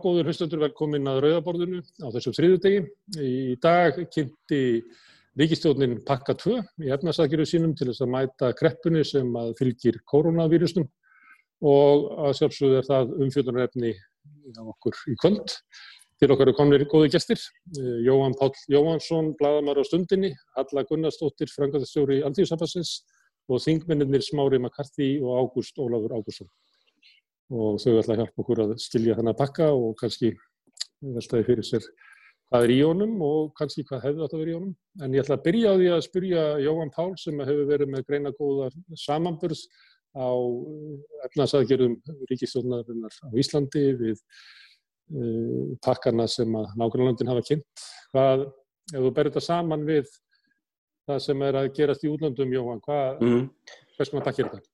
góður hlustendur, velkomin að Rauðaborðinu á þessum þriðudegi. Í dag kynnti ríkistjónin pakka 2 í efnarsakjöru sínum til þess að mæta kreppunni sem að fylgir koronavírusnum og að sjálfsögðu er það umfjöldunarefni á okkur í kvöld. Til okkar eru komnir góði gestir, Jóhann Pál Jóhannsson, bladamar á stundinni, Halla Gunnarsdóttir, frangatastjóri Alþjóðsafansins og þingmennir Smári Makarti og Ágúst Ólafur Ágússon og þau ætla að hjálpa okkur að skilja þennan pakka og kannski veltaði fyrir sér hvað er í honum og kannski hvað hefði átt að vera í honum. En ég ætla að byrja á því að spyrja Jóhann Pál sem hefur verið með greina góðar samanbörð á eh, efnasæðgerðum ríkistjónarinnar á Íslandi við uh, pakkana sem að nákvæmlandin hafa kynnt. Hvað, ef þú berður þetta saman við það sem er að gerast í útlandum, Jóhann, hvað, mm. hvers konar pakk er þetta?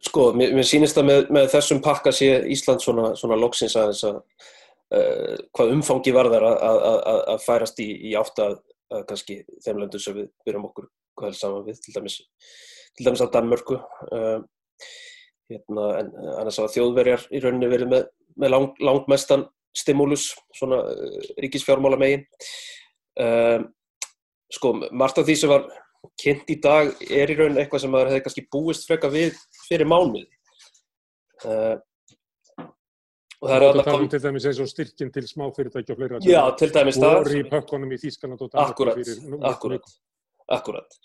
Sko, mér, mér sýnist að með, með þessum pakka sé Ísland svona, svona loksins aðeins að uh, hvað umfangi varðar að færast í, í átt að kannski þeim löndu sem við byrjum okkur hvað helst saman við, til dæmis, til dæmis að Danmörku. Uh, hérna, en annars að þjóðverjar í rauninni verið með, með lang, langmestan stimulus, svona uh, ríkisfjármála megin. Sko, margt af því sem var kynnt í dag er í raun eitthvað sem maður hefði kannski búist freka við fyrir mánuði. Uh, og það er að það kom til dæmis eins og styrkinn til smáfyrirtæki og fleira já, til dæmis það. voru í pökkunum í Þískanand og akkurat, fyrir, akkurat, akkurat.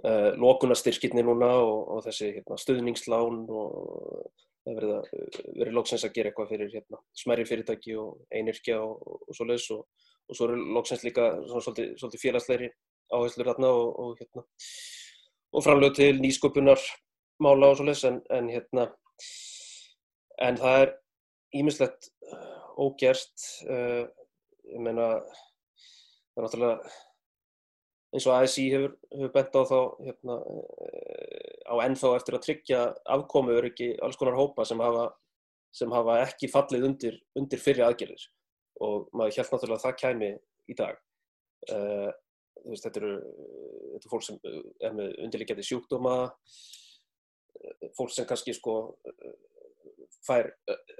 Uh, lokunastyrkinni núna og, og þessi hérna, stuðningslán og það verið að verið lóksins að gera eitthvað fyrir hérna, smerri fyrirtæki og einirkja og, og svo leiðs og, og svo eru lóksins líka svona, svolítið, svolítið félagsleiri áherslur hérna og, og, hérna, og framlög til nýsköpunar mála og svo les en, en hérna en það er ímislegt uh, ógerst uh, ég meina það er náttúrulega eins og ASI hefur, hefur bent á þá hérna, uh, á ennþá eftir að tryggja afkomu eru ekki alls konar hópa sem hafa, sem hafa ekki fallið undir, undir fyrir aðgerðir. Og maður held náttúrulega að það kæmi í dag. Uh, veist, þetta eru þetta er fólk sem uh, er með undirleikjandi sjúkdóma uh, fólk sem kannski sko fær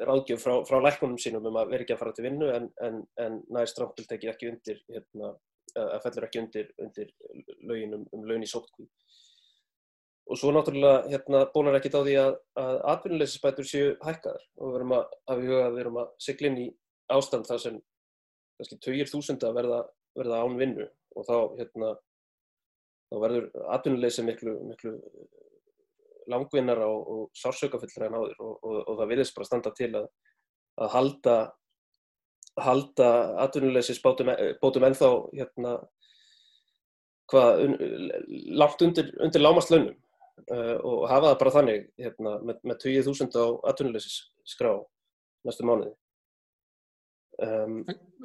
ráðgjöf frá, frá læknunum sínum um að vera ekki að fara til vinnu en, en, en næri strámpiltæki ekki undir hérna, að fellur ekki undir, undir lögin um, um lögin í sótkví og svo náttúrulega hérna, bólar ekkit á því að, að atvinnuleysisbætur séu hækkaðar. Og við verum að að við verum að sigla inn í ástand þar sem kannski 20.000 að verða, verða án vinnu. Og þá, hérna, þá verður atvinnuleysi miklu, miklu langvinnar og, og sársökafyllra en áður og, og, og það virðist bara standa til að, að halda, halda atvinnuleysis bótum, bótum ennþá hérna, hvað, un, langt undir, undir lámaslaunum uh, og hafa það bara þannig hérna, með, með 20.000 á atvinnuleysis skrá næstu mánuði. Um,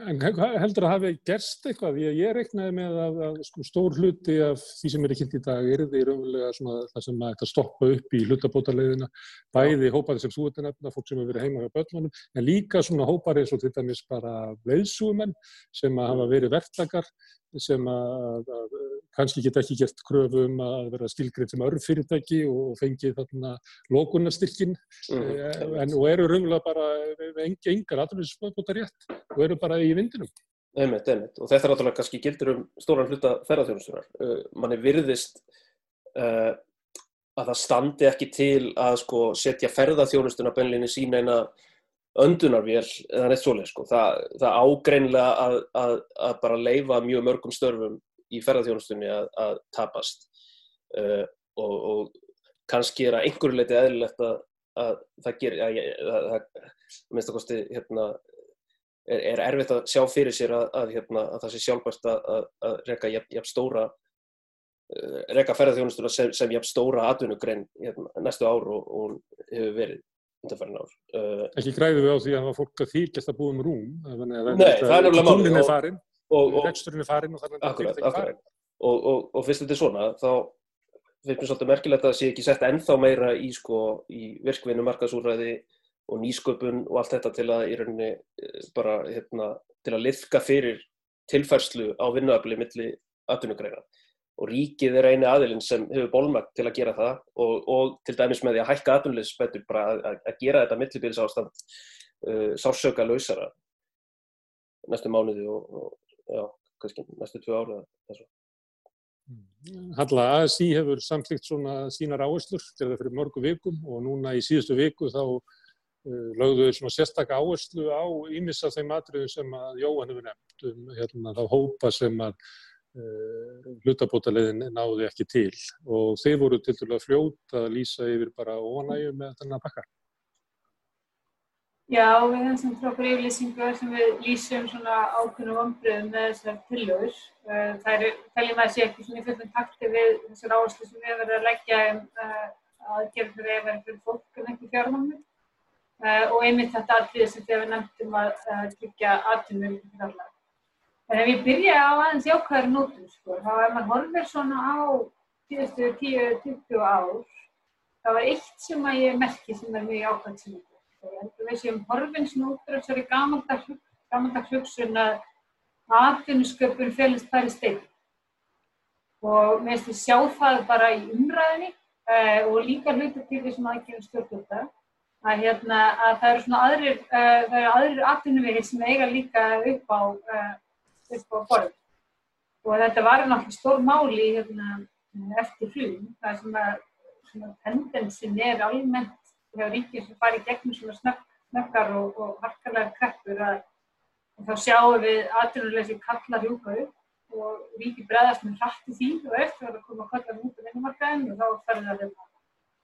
en heldur að hafi gerst eitthvað? Ég, ég reiknaði með að, að sko, stór hluti af því sem er ekki kynnt í dag er því raunverulega það sem að stoppa upp í hlutabótarleiðina, bæði hópari sem þú ert að nefna, fólk sem hefur verið heima hjá börnunum, en líka svona hópari eins og til dæmis bara veðsúmenn sem hafa verið verktakar sem að, að kannski geta ekki gert kröfu um að vera skilgrið sem örf fyrirtæki og fengið þarna lókunarstyrkin mm. en, og eru raunverulega bara engi, engar aðrunnsbóta rétt og eru bara í vindinum. Einmitt, einmitt. Og þetta er náttúrulega kannski gildur um stóran hluta ferðarþjónustunar. Uh, manni virðist uh, að það standi ekki til að sko, setja ferðarþjónustuna beinleginni sína eina öndunarvél eða neitt svoleið. Sko. Það, það ágreinlega að, að, að bara leifa mjög mörgum störfum í ferðarþjónustunni að, að tapast uh, og, og kannski er að einhverju leiti eðlilegt að, að það gerir að minnst að kosti hérna, er, er erfitt að sjá fyrir sér að, að hérna, það sé sjálfbært að reyka jafn stóra uh, reyka ferðarþjónustuna sem, sem jafn stóra atvinnugrein hérna, næstu ár og, og hefur verið. Uh, Ekki græðu við á því að það var fólk að þýrkjast að búa um rúm? Nei, það er náttúrulega málið reksturinn er farin og þannig að það er farin og, og, og fyrst þetta er svona þá finnst mér svolítið merkilegt að það sé ekki sett ennþá meira í, sko, í virkvinu markasúræði og nýsköpun og allt þetta til að í rauninni eh, bara hérna, til að liðka fyrir tilfærslu á vinnuafli milli atvinnugreina. Og ríkið er eini aðilinn sem hefur bólmagt til að gera það og, og til dæmis með því að hækka atvinnulegisspötur bara að, að, að gera þetta millibils ástand uh, sársöka lausara næstu mánuði og, og já, kannski næstu tvö ára þessu. Halla, ASI hefur samtlíkt svona sínar áherslur til það fyrir mörgu vikum og núna í síðustu viku þá uh, lögðu þau svona sérstakka áherslu á ímissa þeim atriðum sem að Jóhann hefur nefnt um hérna, þá hópa sem að uh, hlutabótaleiðin náði ekki til og þeir voru til dælu að fljóta að lýsa yfir bara óanægu með þennan pakka. Já, við hefum sem frábæri yfirlýsingu sem við lýsum svona ákveðnum ombröðum með þessar tillögur. Eh, það er, teljum að sé ekki svona í fullum takti við þessar áherslu sem við hefum verið að leggja um uh, aðgerð fyrir að vera fyrir fólk en ekki fjármámi. Eh, og einmitt þetta aðrið sem við nefndum að uh, tryggja aðtunum fyrir alla. En ef ég byrja á aðeins jákvæður nótum, sko, þá er mann horfið svona á tíðastu 10-20 ár, það var eitt sem að ég merki sem er mjög ákvæmt sem þetta Ég held að við séum horfins nútur þessari gamandags hugsun að atvinnusköpun félist þær í stein. Og mér finnst við sjá það bara í umræðinni uh, og líka hluti til því sem aðgjörðum stjórnvölda að, hérna, að það eru svona aðrir, uh, aðrir atvinnuvegir sem eiga líka upp á, uh, upp á borð. Og þetta var náttúrulega stór máli hérna, eftir flugum, það sem að tendensin er almennt hjá ríkir sem fari gegnum svona snögg, snöggar og, og harkalega kreppur að þá sjáum við aðrunuleysi kalla hjúka upp og ríki breðast með hrætti því og eftir að koma að kalla út af vinnumarkaðin og þá ferður það að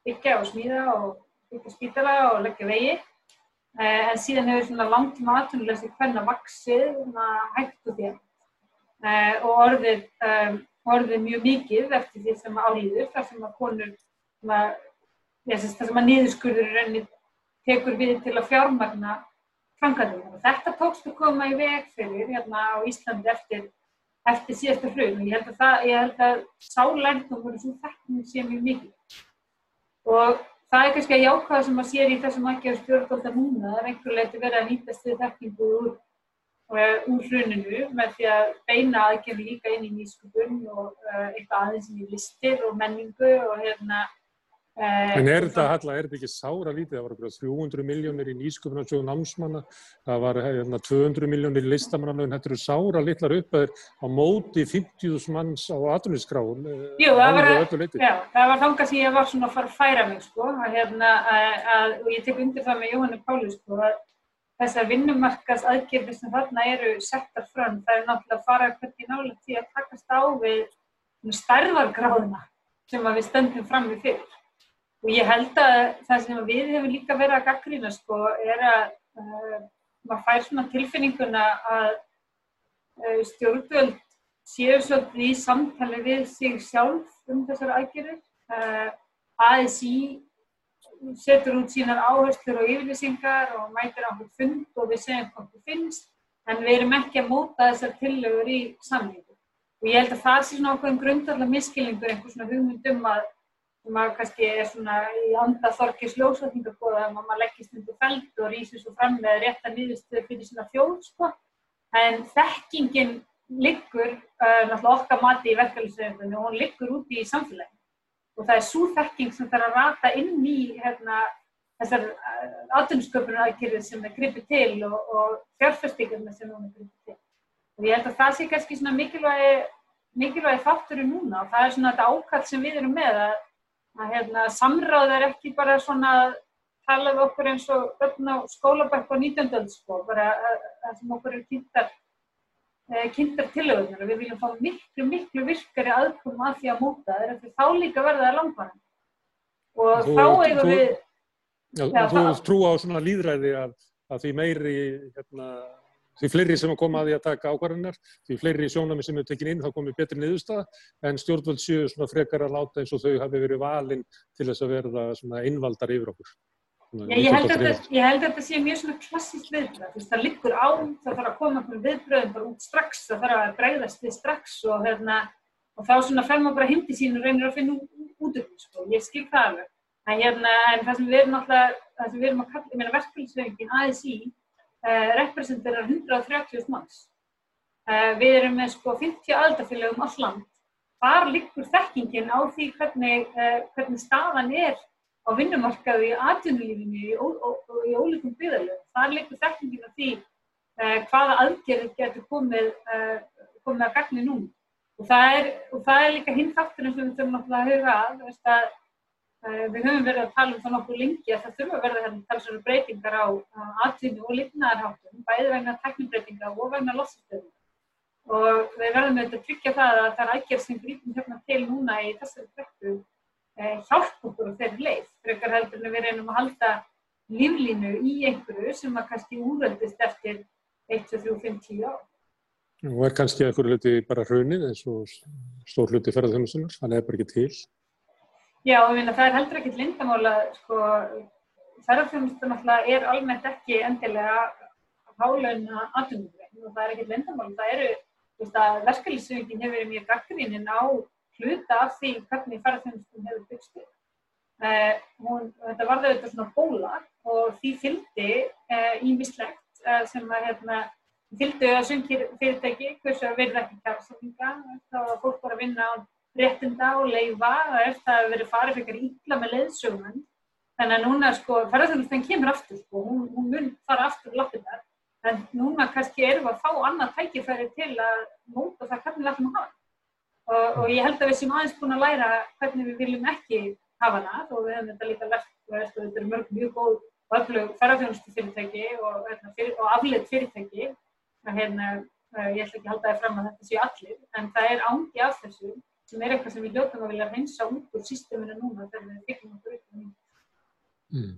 byggja og smíða og byggja spítala og leggja vegi. Eh, en síðan hefur svona langtíma aðrunuleysi hvernig vaksið hægt og þér eh, og orðið, um, orðið mjög mikið eftir því sem álýður þar sem að konur þess að maður niðurskurður rauninni tekur við til að fjármagna framkvæmdum. Þetta tókst að koma í veg fyrir hérna á Íslandi eftir, eftir síðasta hrun og ég held að það, ég held að sálendum voru svo þekkum sem mjög mikið. Og það er kannski að jákvæða sem maður sér í þessum aðgjörðu stjórnvölda núna, það er einhver leiti verið að nýtast við þekkingu úr, uh, úr hruninu með því að beina aðgjörðu líka inn í nýskupun og uh, eitthvað aðeins í listir og menningu og hérna Eh, en er þetta, Halla, er þetta ekki sára lítið? Það var 300 miljónir í nýsköpunarsjóðu námsmanna, það var hérna, 200 miljónir í listamannalögin, þetta eru sára litlar uppaðir á móti 50.000 manns á atvinniskráum. Eh, Jú, það var, já, það var þangað sem ég var svona að fara að færa mig, sko, að, hérna, að, og ég tek undir það með Jóhannu Páli, sko, að þessar vinnumarkas aðgjörði sem þarna eru settar fram, það er náttúrulega að fara hvernig nálega til að takast á við stærðargráðuna sem við stöndum fram við fyrir. Og ég held að það sem við hefum líka verið að gaggrýna sko er að uh, maður fær svona tilfinninguna að uh, stjórnvöld séu svolítið í samtali við sig sjálf um þessar aðgerður. Uh, ASI setur út sínar áherslur og yfirlýsingar og mætir á hvernig fund og við segjum hvað það finnst en við erum ekki að móta þessar tillögur í samlingu. Og ég held að það sé svona okkur um grundarlega miskilingur einhvers svona hugmyndum að sem að kannski er svona í anda þorkis ljósvætningabóða að maður leggist undir feld og rýsir svo fram með rétta nýðustuði fyrir svona þjóð sko. En þekkingin liggur, uh, náttúrulega okkar mati í verkefælisveifinu, og hún liggur úti í samfélaginu. Og það er svo þekking sem þarf að rata inn í hérna, þessar uh, aðdunnsköpunar aðgerðir sem er gripið til og, og fjárfæstingarna sem er gripið til. Og ég held að það sé kannski svona mikilvægi, mikilvægi þátturinn núna og það er svona þetta ákall sem við erum með að að hérna, samráð er ekki bara svona að tala við okkur eins og skólabæk á 19. sko, bara það sem okkur er kynntar, eh, kynntar tilöðunar og við viljum fá miklu, miklu virkari aðkom að því að móta það er að þá líka verða það langvarðan og þú, þá eigum við Já, já, þú trú á svona líðræði að, að því meiri hérna, því fleiri sem að koma að því að taka ákvarðanar, því fleiri sjónami sem eru tekin inn þá komið betri niðurstaða en stjórnvöld séu svona frekar að láta eins og þau hafi verið valinn til þess að verða svona innvaldar yfir okkur. Já, ég, held þetta, ég held að þetta sé mjög svona klassíkt viðbröð, það liggur á, það þarf að koma með viðbröðum bara út strax, það þarf að bregðast við strax og, hérna, og þá svona fer maður bara hindi sín og reynir að finna út upp, sko. ég skil það alveg. En, hérna, en það sem við erum alltaf, það sem við erum að kalla, ég meina verkefælisveikin ASI, uh, representerar 130 manns. Uh, við erum með sko 50 aldarfélagum um all land. Hvar liggur þekkingin á því hvernig, uh, hvernig staðan er á vinnumarkaðu í atvinnulífinu í, í ólíkum byggðalöfum. Það leikur þekkingin af því hvaða aðgerðir getur komið, komið að gagni nú. Og það er, og það er líka hinn þátturinn sem við þurfum náttúrulega að huga að, við höfum verið að tala um það nokkuð lengi að það þurfa að verða hérna talsverður breytingar á atvinnu og lifnaðarháttum, bæði vegna teknibreytinga og vegna lossastöðum og við verðum auðvitað að tryggja það að það er aðgerð sem grítum hérna til núna í þessari frekku eh, hjálp okkur á þeirri leið. Frekar heldur við reynum að halda líflínu í einhverju sem að kannski úröldist eftir 1, 2, 3, 5, 10 ár. Og er kannski einhverju hluti bara hrunið eins og stór hluti að það er bara ekki til? Já, og minna, það er heldur ekkit lindamála, sko, ferðarþjónusunar er almennt ekki endilega hálauna aðdunum og það er ekkit lindamála, það eru verkefliðsöfingin hefur verið mjög gaggrínin á hluta af því hvernig ferðarþjónustum hefur byggst upp. Uh, hún, þetta var þau þetta svona bóla og því fylgdi ímislegt uh, uh, sem að hérna, fylgdu að sungir fyrirtæki hversu að verða ekki kjársáfinga þá var fólk bara að vinna á réttinda og leifa og eftir að verið farið fyrir ítla með leiðsögum þannig að núna sko ferðarþjónustum kemur aftur sko, hún, hún mun fara aftur lappindar En núna kannski erum við að fá annað tækifæri til að móta það hvernig við ætlum að hafa. Og, og ég held að við sem aðeins búin að læra hvernig við viljum ekki hafa það og við hefum þetta líka lært og þetta er mörg mjög góð og öflug ferðarfjónustu fyrirtæki og, hérna, fyrir, og afleitt fyrirtæki. Hérna, ég ætla ekki að halda það fram að þetta séu allir, en það er ángi af þessu sem er eitthvað sem við hljóttum að vilja reynsa út úr sísteminu núna þegar við fikkum okkur upp um mm.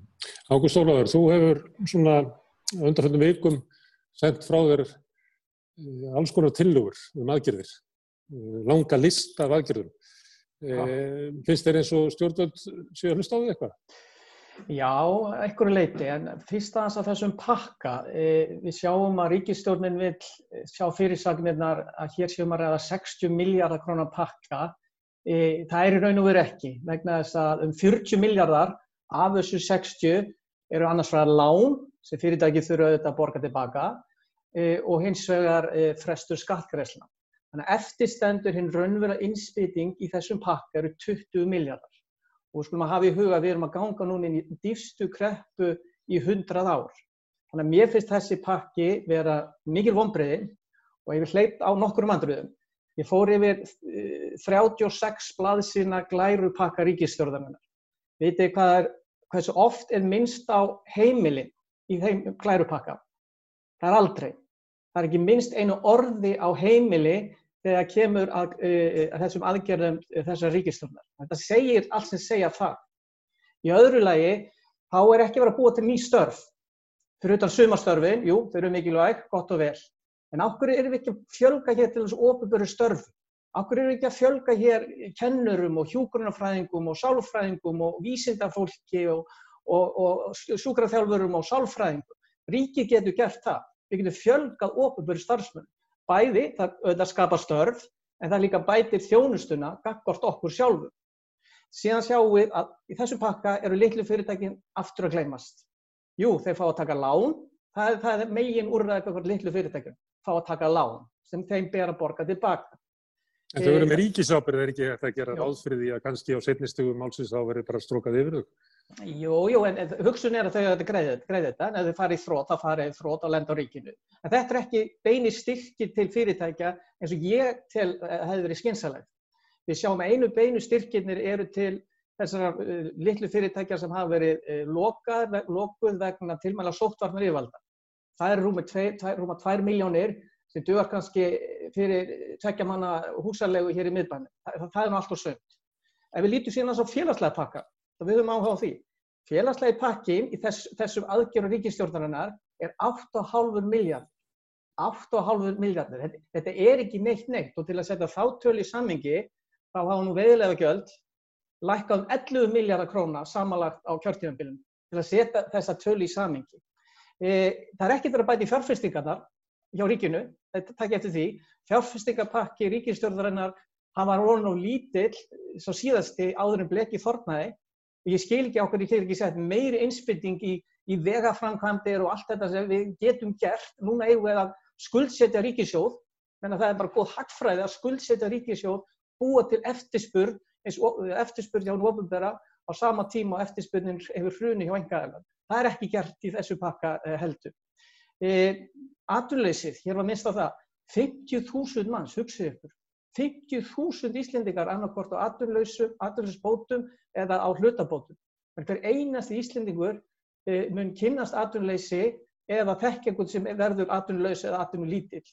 Ágúst Ólaður, þú hefur svona undanfjöndum vikum sendt frá þér alls konar tillögur um aðgerðir, langa list af aðgerðum. Ja. Finnst þér eins og stjórnvöld séu að hlusta á því eitthvað? Já, einhverju leiti, en fyrst aðeins að þessum pakka, við sjáum að ríkistjórnin vil sjá fyrirsagnirnar að hér séum að ræða 60 miljardar krónar pakka, það er í raun og veru ekki, vegna þess að um 40 miljardar af þessu 60 eru annars frá lán sem fyrirtæki þurfa auðvitað að borga tilbaka e, og hins vegar e, frestur skattgreðsluna. Þannig að eftirstendur hinn raunverulega innspýting í þessum pakka eru 20 miljardar. Og við skulum að hafa í huga að við erum að ganga núna inn í dýfstu kreppu í 100 ár. Þannig að mér finnst þessi pakki vera mikil vonbreiði og ég vil hleypt á nokkurum andruðum. Ég fór yfir e, 36 blaðsina glæru pakka ríkistjórðarmennar. Vitið hvað er, hversu oft er minnst á heimilinn í þeim klærupakka. Það er aldrei. Það er ekki minnst einu orði á heimili þegar kemur að, uh, að þessum aðgerðum uh, þessar ríkistofnar. Þetta segir allt sem segja það. Í öðru lagi, þá er ekki verið að búa til ný störf. Fyrir utan sumastörfin, jú, þau eru mikilvæg, gott og vel. En ákveður eru við ekki að fjölga hér til þessu ofuböru störf? Ákveður eru við ekki að fjölga hér kennurum og hjúgrunafræðingum og sálfræðingum og vísindafólki og, og, og sjúkraþjálfurum og sálfræðingum. Ríkið getur gert það. Við getum fjölgað ofuböru starfsmenn. Bæði, það, það skapar störf, en það líka bætir þjónustuna gaggort okkur sjálfur. Síðan sjáum við að í þessum pakka eru litlu fyrirtækin aftur að gleymast. Jú, þeir fá að taka lán. Það er, það er megin úrræðið okkur litlu fyrirtækin. Fá að taka lán sem þeim ber að borga tilbaka. En þau verður með ríkisábyrð, er ekki þetta að gera ráðfriði að kannski á setnistugum málsins þá verður bara strókað yfir þau? Jú, jú, en hugsun er að þau hefur greið þetta, en ef þau farið þrótt, þá farið þrótt á lenda á ríkinu. En þetta er ekki beini styrkir til fyrirtækja eins og ég til uh, hefur verið skynsalegt. Við sjáum að einu beinu styrkirnir eru til þessar uh, litlu fyrirtækja sem hafa verið uh, lokað, lokuð vegna tilmæla sóttvarnar yfirvalda. Það eru rúma 2 miljónir sem duðar kannski fyrir tvekja manna húsarlegu hér í miðbænum. Það, það er nú allt og sönd. Ef við lítum síðan á félagslega pakka, þá við höfum áhuga á því. Félagslegi pakkin í þess, þessum aðgjöru ríkistjórnarinnar er 8,5 miljard. 8,5 miljardir. Þetta, þetta er ekki neitt neitt og til að setja þá töl í sammingi þá hafa nú veðilega gjöld lækkað um 11 miljardar króna samanlagt á kjörtífambilinu til að setja þessa töl í sammingi. E, það er ekkert að bæta í fjárfestingarnar hjá ríkinu, þetta takk eftir því. Fjárfestingapakki ríkistjórnarinnar hann var orðin og lítill svo síðasti áður en bleki þornaði og ég skil ekki okkur í hér ekki sett meiri innspytting í, í vegaframkvæmdir og allt þetta sem við getum gert núna eigum við að skuldsetja ríkisjóð menn að það er bara góð hagfræði að skuldsetja ríkisjóð búa til eftirspurn eins og eftirspurn hjá ofinbæra á sama tíma og eftirspunnin hefur hruni hjá engaðalega. Það er ekki gert í þessu pakka eh, heldur. Aturleysið, hér var minnst á það, 50.000 manns, hugsið ykkur, 50.000 Íslendingar annarkort á aturleysbótum eða á hlutabótum. Hver einasti Íslendingur e, mun kynast aturleysi eða þekk einhvern sem verður aturleys eða aturlítill.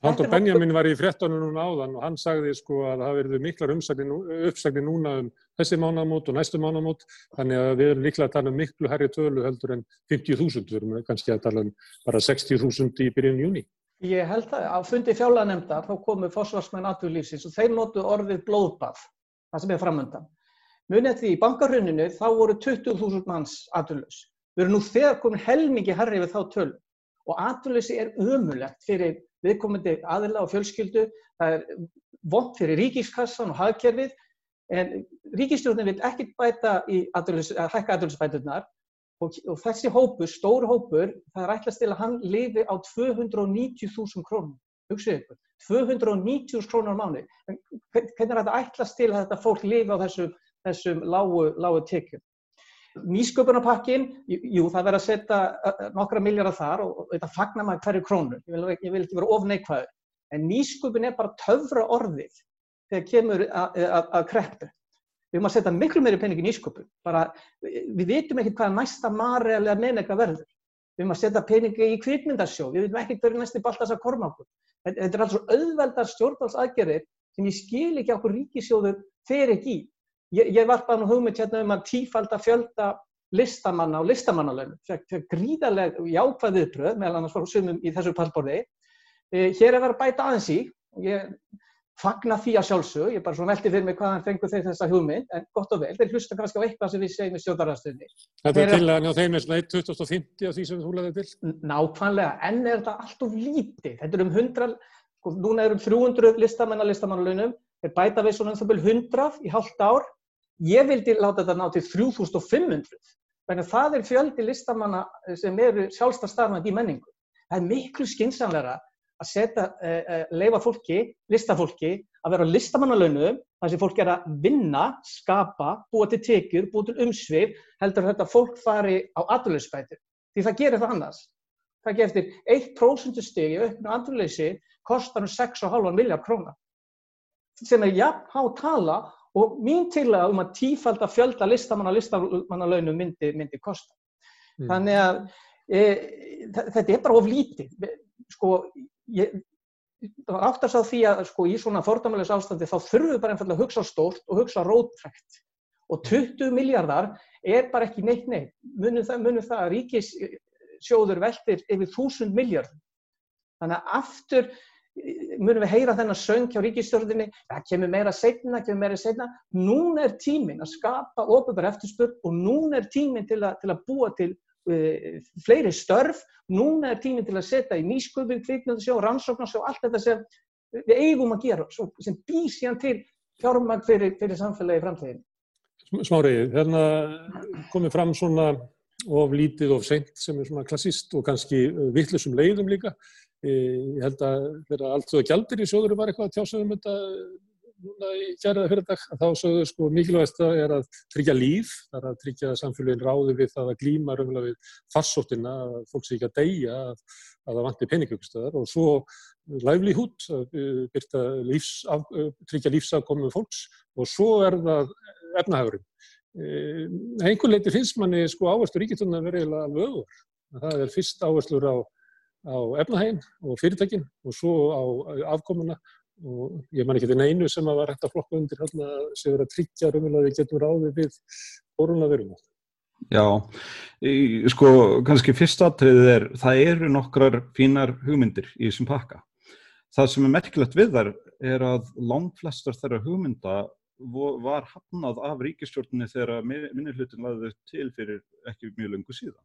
Haldur Benjamin var í frettunum núna áðan og hann sagði sko að það verður miklar uppsagnir núna um þessi mánamót og næstu mánamót þannig að við erum líklega að tala um miklu herri tölu heldur en 50.000, við erum kannski að tala um bara 60.000 í byrjun júni. Ég held að á fundi fjálanemndar þá komu fósvarsmenn aturlífsins og þeir notu orðið blóðbað, það sem er framöndan. Munið því í bankarhuninu þá voru 20.000 manns aturlaus. Við erum nú þegar komin helmingi herri við þá tölu og aturleysi er umulegt fyrir viðkomandi aðila og fjölskyldu. Það er vond fyrir ríkiskassan og hagkerfið en ríkistjórnir vil ekki bæta í aðurlis, að hækka aðurlisbæturnar og, og þessi hópur, stór hópur, það er ætlast til að hann lifi á 290.000 krónum. Hugsaðu ykkur, 290.000 krónur á mánu. Hvernig er þetta ætlast til að þetta fólk lifi á þessum, þessum lágu, lágu tekjum? Nýsköpunarpakkin, jú það verður að setja nokkra miljardar þar og þetta fagnar maður hverju krónu, ég vil, ég vil ekki vera of neikvæður, en nýsköpun er bara töfra orðið þegar kemur að kreppu. Við höfum að setja miklu meiri pening í nýsköpun, bara við vitum ekkert hvaða næsta marri eða meðnegra verður. Við höfum að setja peningi í kvikmyndarsjó, við vitum ekkert hverju næsti Baltasar Kormákur. Þetta er alls auðveldar stjórnvaldsaðgerðir sem ég skil ekki okkur ríkisjóður fer ekki í. Ég, ég varpa nú hugmynd hérna um að tífalda fjölda listamanna og listamannalögnum. Það er gríðarlega jákvæðið bröð meðal annars frá sumum í þessu pallborði. Eh, hér er verið að bæta aðeins í. Ég fagna því að sjálfsög. Ég er bara svona veltið fyrir mig hvaðan fengur þeir þessa hugmynd. En gott og vel, þeir hlusta kannski á eitthvað sem við segjum í stjórnarastunni. Þetta er til að njá þeim er svona 1.2050 af því sem þú leðið til? Nákvæmlega, en er þetta allt of lítið. Þetta er um 100, sko, núna er um 300 listamenn að listamannalögnum. Þeir bæta við svona um það byrju 100 í halvt ár Ég vildi láta þetta ná til 3500, þannig að það er fjöldi listamanna sem eru sjálfstafstarfandi í menningu. Það er miklu skinsanleira að setja, uh, uh, leifa fólki, listafólki, að vera á listamannalaunum, þar sem fólk er að vinna, skapa, búa til tekjur, búa til umsvið, heldur að þetta fólk fari á aturleysbætur. Því það gerir það annars. Það geftir 1% stegi auknu aturleysi kostar um 6,5 miljard krónar. Sem er jafn há tala og mín tilaga um að tífald að fjölda listamanna listamannalaunum myndi, myndi kosta. Mm. Þannig að e, þetta er bara of lítið. Sko, ég áttast á því að sko, í svona fordæmulegs ástandi þá þurfum við bara einfallega að hugsa stórt og hugsa rótrækt. Og 20 miljardar er bara ekki neitt neitt. Munum það, munum það að ríkissjóður veldir yfir 1000 miljardum. Þannig að aftur munum við heyra þennan söng hjá ríkistjórnirni, það kemur meira setna, kemur meira setna. Núna er tíminn að skapa ofurbar eftirspurn og núna er tíminn til, til að búa til uh, fleiri störf, núna er tíminn til að setja í nýsköpun, kviknöðsjó, rannsóknarsjó, allt þetta sem við eigum að gera, sem býr síðan til fjármagn fyrir, fyrir samfélagi framtíðin. Smárið, hérna komið fram svona of lítið of seint sem er svona klassist og kannski vittlusum leiðum líka. Ég held að þegar allt þau gjaldir í sjóður var eitthvað að tjásum þetta núna í kjæraða fyrir dag, þá sögðu sko mikilvægast að er að tryggja líf, það er að tryggja samfélagin ráði við það að glýma raunverulega við farsóttina, að fólk sé ekki að deyja, að, að það vantir peningaukstöðar og svo livelihood, að byrta lífs, af, tryggja lífsafkomum fólks og svo er það efnahagurinn. Einhvern leiti finnst manni sko áherslu ríkistunna verið alveg öður. Það er fyrst áherslur á á efnahægin og fyrirtækin og svo á afkomuna og ég man ekki til neinu sem að var hægt að flokka undir sem verið að tryggja raunverulega við getum ráðið við koronaviruna. Já, sko kannski fyrst aðtriðið er, það eru nokkrar fínar hugmyndir í þessum pakka. Það sem er merkilegt við þar er að langt flestar þeirra hugmynda var hafnað af ríkistjórnini þegar minnirhlutin laðið til fyrir ekki mjög lengur síðan.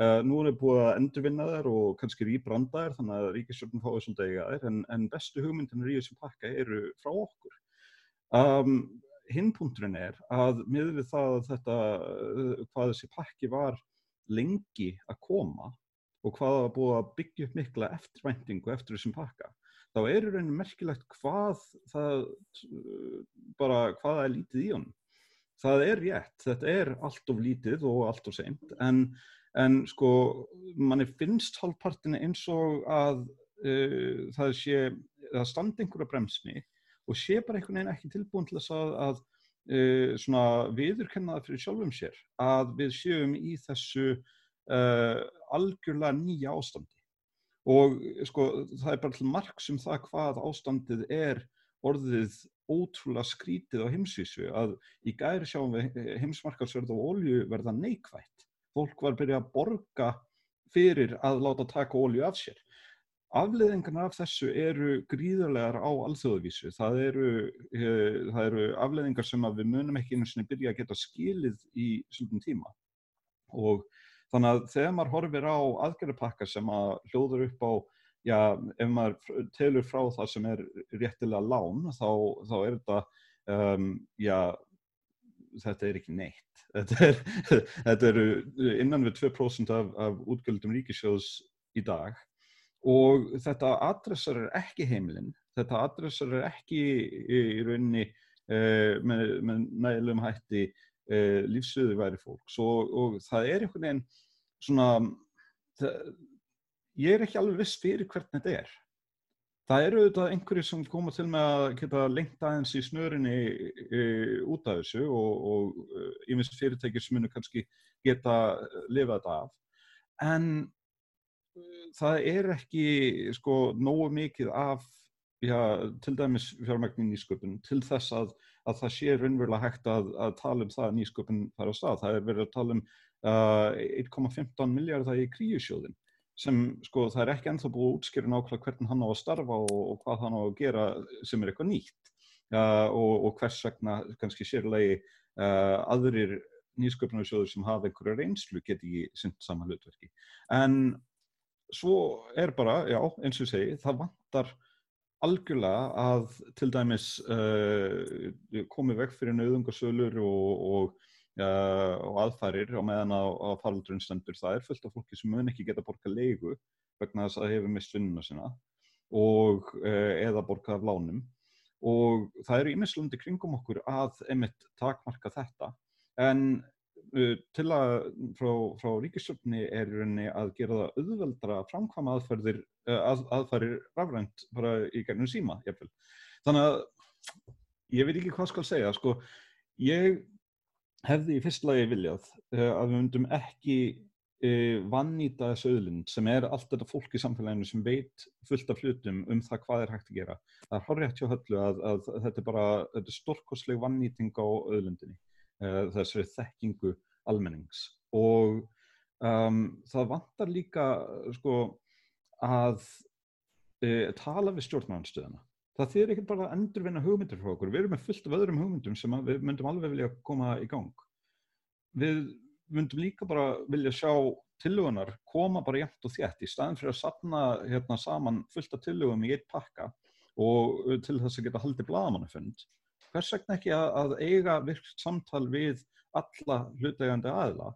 Uh, nú er búið að endurvinna þær og kannski rýbranda þær þannig að ríkisjórnum fáið svolítið eiga þær en, en bestu hugmyndanir í þessum pakka eru frá okkur. Um, Hinnpunturinn er að miður við það að þetta, uh, hvað þessi pakki var lengi að koma og hvað það búið að byggja upp mikla eftirvæntingu eftir þessum pakka, þá er í rauninu merkilegt hvað það, uh, bara hvað það er lítið í honum það er rétt, þetta er allt of lítið og allt of seint en, en sko manni finnst halvpartinu eins og að uh, það sé það standi einhverja bremsni og sé bara einhvern veginn ekki tilbúin til þess að, að uh, svona viðurkenna það fyrir sjálfum sér að við séum í þessu uh, algjörlega nýja ástandi og sko það er bara til marg sem það hvað ástandið er orðið ótrúlega skrítið á heimsvísu að í gæri sjáum við heimsmarkarsverð og ólju verða neikvægt. Fólk var að byrja að borga fyrir að láta taka ólju af sér. Afleðingarna af þessu eru gríðarlegar á alþjóðavísu. Það eru, uh, það eru afleðingar sem við munum ekki einu sinni byrja að geta skilið í svona tíma. Og þannig að þegar maður horfir á aðgerðarpakka sem að hljóður upp á já, ef maður telur frá það sem er réttilega lán, þá, þá er þetta, um, já, þetta er ekki neitt. Þetta, er, þetta eru innan við 2% af, af útgjöldum ríkisjóðs í dag og þetta adressar er ekki heimilinn, þetta adressar er ekki í, í rauninni uh, með, með nægilegum hætti uh, lífsöðu væri fólks og, og það er einhvern veginn svona, það, ég er ekki alveg viss fyrir hvernig þetta er. Það eru auðvitað einhverju sem koma til með að geta lengt aðeins í snörinni e, út af þessu og yfirst fyrirtækir sem munu kannski geta lifað þetta af. En það er ekki sko nógu mikið af já, til dæmis fjármæknin nýsköpun til þess að, að það sé raunverulega hægt að, að tala um það að nýsköpun fara á stað. Það er verið að tala um uh, 1,15 miljardar í kríusjóðin sem sko það er ekki ennþá búið að útskjöra nákvæmlega hvernig hann á að starfa og, og hvað hann á að gera sem er eitthvað nýtt uh, og, og hvers vegna kannski sérlegi uh, aðrir nýsköpunarsjóður sem hafa einhverja reynslu geti synd saman hlutverki. En svo er bara, já, eins og segi, það vantar algjörlega að til dæmis uh, komi vekk fyrir nauðungarsölur og, og uh, og aðfærir á meðan á, á faraldurinn stendur. Það er fullt af fólki sem mun ekki geta borga leigu vegna þess að hefur mist vinnuna sína og, uh, eða borga af lánum og það eru ímislandi kringum okkur að emitt takmarka þetta en uh, til að frá, frá ríkistjórnni er rauninni að gera það auðveldra framkvæma aðferðir, að, aðfærir rafrænt bara í gernum síma jafnvel. Þannig að ég veit ekki hvað skal segja, sko, ég hefði í fyrst lagi viljað uh, að við myndum ekki uh, vannýta þessu öðlund sem er allt þetta fólk í samfélaginu sem veit fullt af hlutum um það hvað er hægt að gera. Það er horrið hægt hjá höllu að, að, þetta er bara þetta er stórkosleg vannýting á öðlundinni, uh, þessari þekkingu almennings og um, það vantar líka sko að tala við stjórnmæðanstöðuna það þýðir ekki bara að endurvinna hugmyndir frá okkur. Við erum með fullt af öðrum hugmyndum sem við myndum alveg vilja koma í gang. Við myndum líka bara vilja sjá tillögunar koma bara jæmt og þétt í staðin fyrir að sapna hérna saman fullt af tillögum í eitt pakka og til þess að geta haldið blagamannafund. Hvers vegna ekki að, að eiga virkt samtal við alla hlutegandi aðila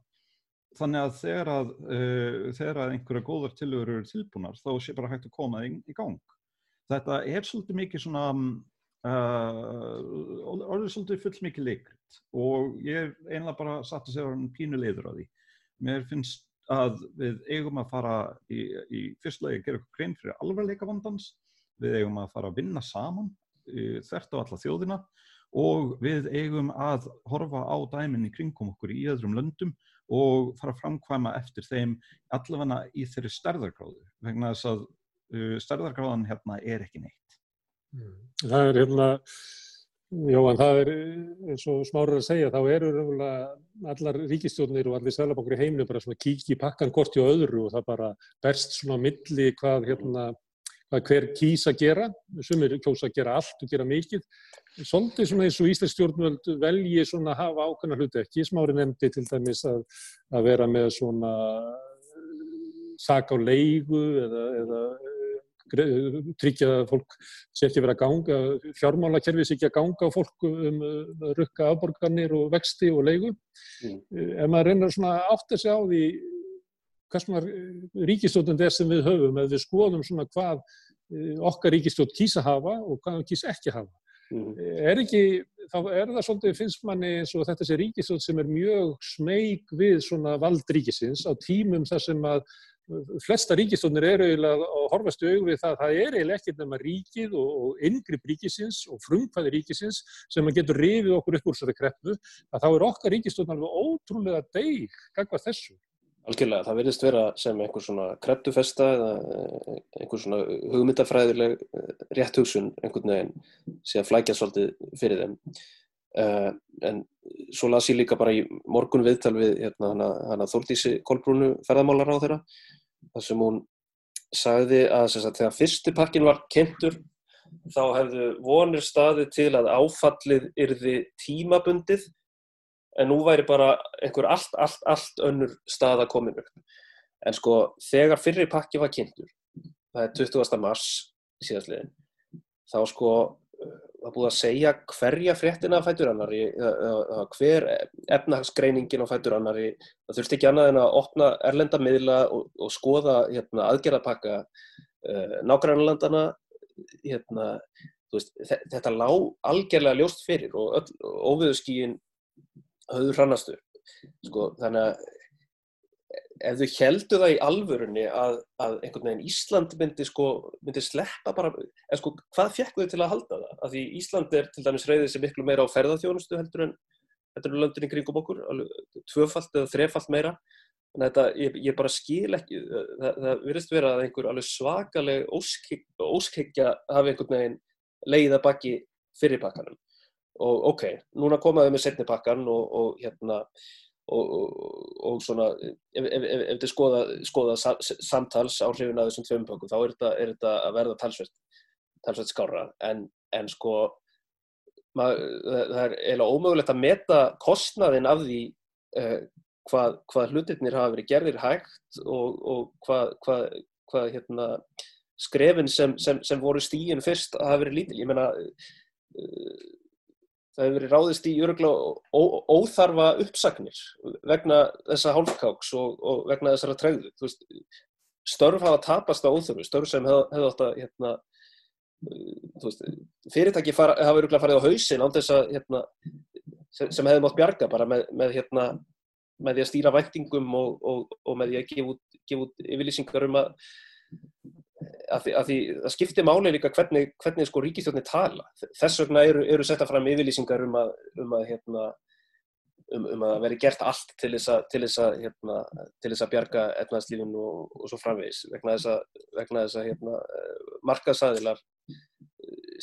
þannig að þegar að, uh, þegar að einhverja góðar tillögur eru tilbúnar þá sé bara hægt að koma í, í gang þetta er svolítið mikið svona uh, orðið svolítið full mikið leikrit og ég er einlega bara satt að segja um pínu leiður á því. Mér finnst að við eigum að fara í, í fyrstlega að gera eitthvað grein fyrir alvarleika vandans. Við eigum að fara að vinna saman þert á alla þjóðina og við eigum að horfa á dæminni kringum okkur í öðrum löndum og fara að framkvæma eftir þeim allavega í þeirri stærðargráðu vegna þess að stærðargráðan hérna er ekki neitt. Mm. Það er hérna, já en það er eins og smárar að segja, þá eru allar ríkistjónir og allir sælabankur í heiminu bara svona kík í pakkan korti og öðru og það bara berst svona milli hvað hérna hvað hver kýsa að gera, sumir kjósa að gera allt og gera mikið. Svolítið svona eins og Íslands stjórnvöld velji svona að hafa ákveðna hluti ekki. Smári nefndi til dæmis að, að vera með svona sak á leigu eða, eða tryggja að fólk sé ekki verið að ganga, fjármálakerfið sé ekki að ganga á fólk um rukka afborgarnir og vexti og leigu. Mm. Ef maður reynir svona átt að segja á því hvað svona ríkistóttund er sem við höfum, ef við skoðum svona hvað okkar ríkistótt kýsa hafa og hvað hann kýsa ekki hafa. Mhm. er ekki, þá er það svolítið finnst manni eins og þetta sé ríkisjóð sem er mjög smeyg við svona vald ríkisins á tímum þar sem að flesta ríkistónir eru eiginlega að horfast augum við það að það er eiginlega ekkert nema ríkið og, og yngripp ríkisins og frumkvæði ríkisins sem að getur rifið okkur upp úr þessari kreppu að þá er okkar ríkistón alveg ótrúlega deg gagvað þessu. Algjörlega, það verðist vera sem einhver svona krepptufesta eða eh, einhver svona hugmyndafræðileg eh, rétt hugsun einhvern veginn að flækja svolítið fyrir þeim. Uh, en svo las ég líka bara í morgun viðtal við hérna, hana, hana Þórdísi Kolbrúnu ferðamálar á þeirra þar sem hún sagði að sagt, þegar fyrsti pakkin var kynntur þá hefðu vonir staði til að áfallið yrði tímabundið en nú væri bara einhver allt, allt, allt önnur stað að komin upp. En sko, þegar fyrri pakki var kynntur, það er 20. mars síðastliðin, þá sko var búið að segja hverja fréttina að fætur annari, hver efnahagsgreiningin á fætur annari, það þurfti ekki annað en að opna erlenda miðla og, og skoða hérna, aðgerðapakka uh, nágrannlandana, hérna, veist, þetta lág algjörlega ljóst fyrir og óviðuskíin höfður hrannastu. Sko, þannig að ef þau heldu það í alvörunni að, að einhvern veginn Ísland myndi, sko, myndi sleppa bara, en sko hvað fekk þau til að halda það? Af því Ísland er til dæmis reyðið sem miklu meira á ferðarþjónustu heldur en, heldur en löndin í kringum okkur, tvöfalt eða þrefalt meira. Þannig að þetta, ég, ég bara skil ekki, það, það virðist vera að einhver alveg svakaleg óskhyggja hafi einhvern veginn leiða baki fyrirpakkanum. Og ok, núna komaðu með setnipakkan og, og hérna, og, og, og svona ef, ef, ef, ef þið skoða, skoða samtals áhrifin að þessum tveim pökkum þá er þetta, er þetta að verða talsvert, talsvert skára en, en sko mað, það er eiginlega ómögulegt að meta kostnaðin af því eh, hvað, hvað hlutirnir hafa verið gerðir hægt og, og hvað, hvað, hvað hérna, skrefin sem, sem, sem voru stíin fyrst hafa verið lítil. Ég menna uh, það hefur verið ráðist í óþarfa uppsagnir vegna þessa hálfkáks og, og vegna þessara. Veist, störf hafa tapast á óþörfu, störf sem hefðu hef átt að hérna, veist, fyrirtæki fara, hafa öruglega farið á hausin án þess að hérna, sem hefðu mátt bjarga bara með, með, hérna, með því að stýra væntingum og, og, og með því að gefa út, gef út yfirlýsingar um að að því, að því það skiptir máli líka hvernig, hvernig sko ríkistjórnir tala. Þess vegna eru, eru setta fram yfirlýsingar um að, um að, hérna, um, um að veri gert allt til þess að, til þess hérna, til þess bjarga etnaðslífun og, og svo framvegis vegna þess að, vegna þess hérna, markaðsæðilar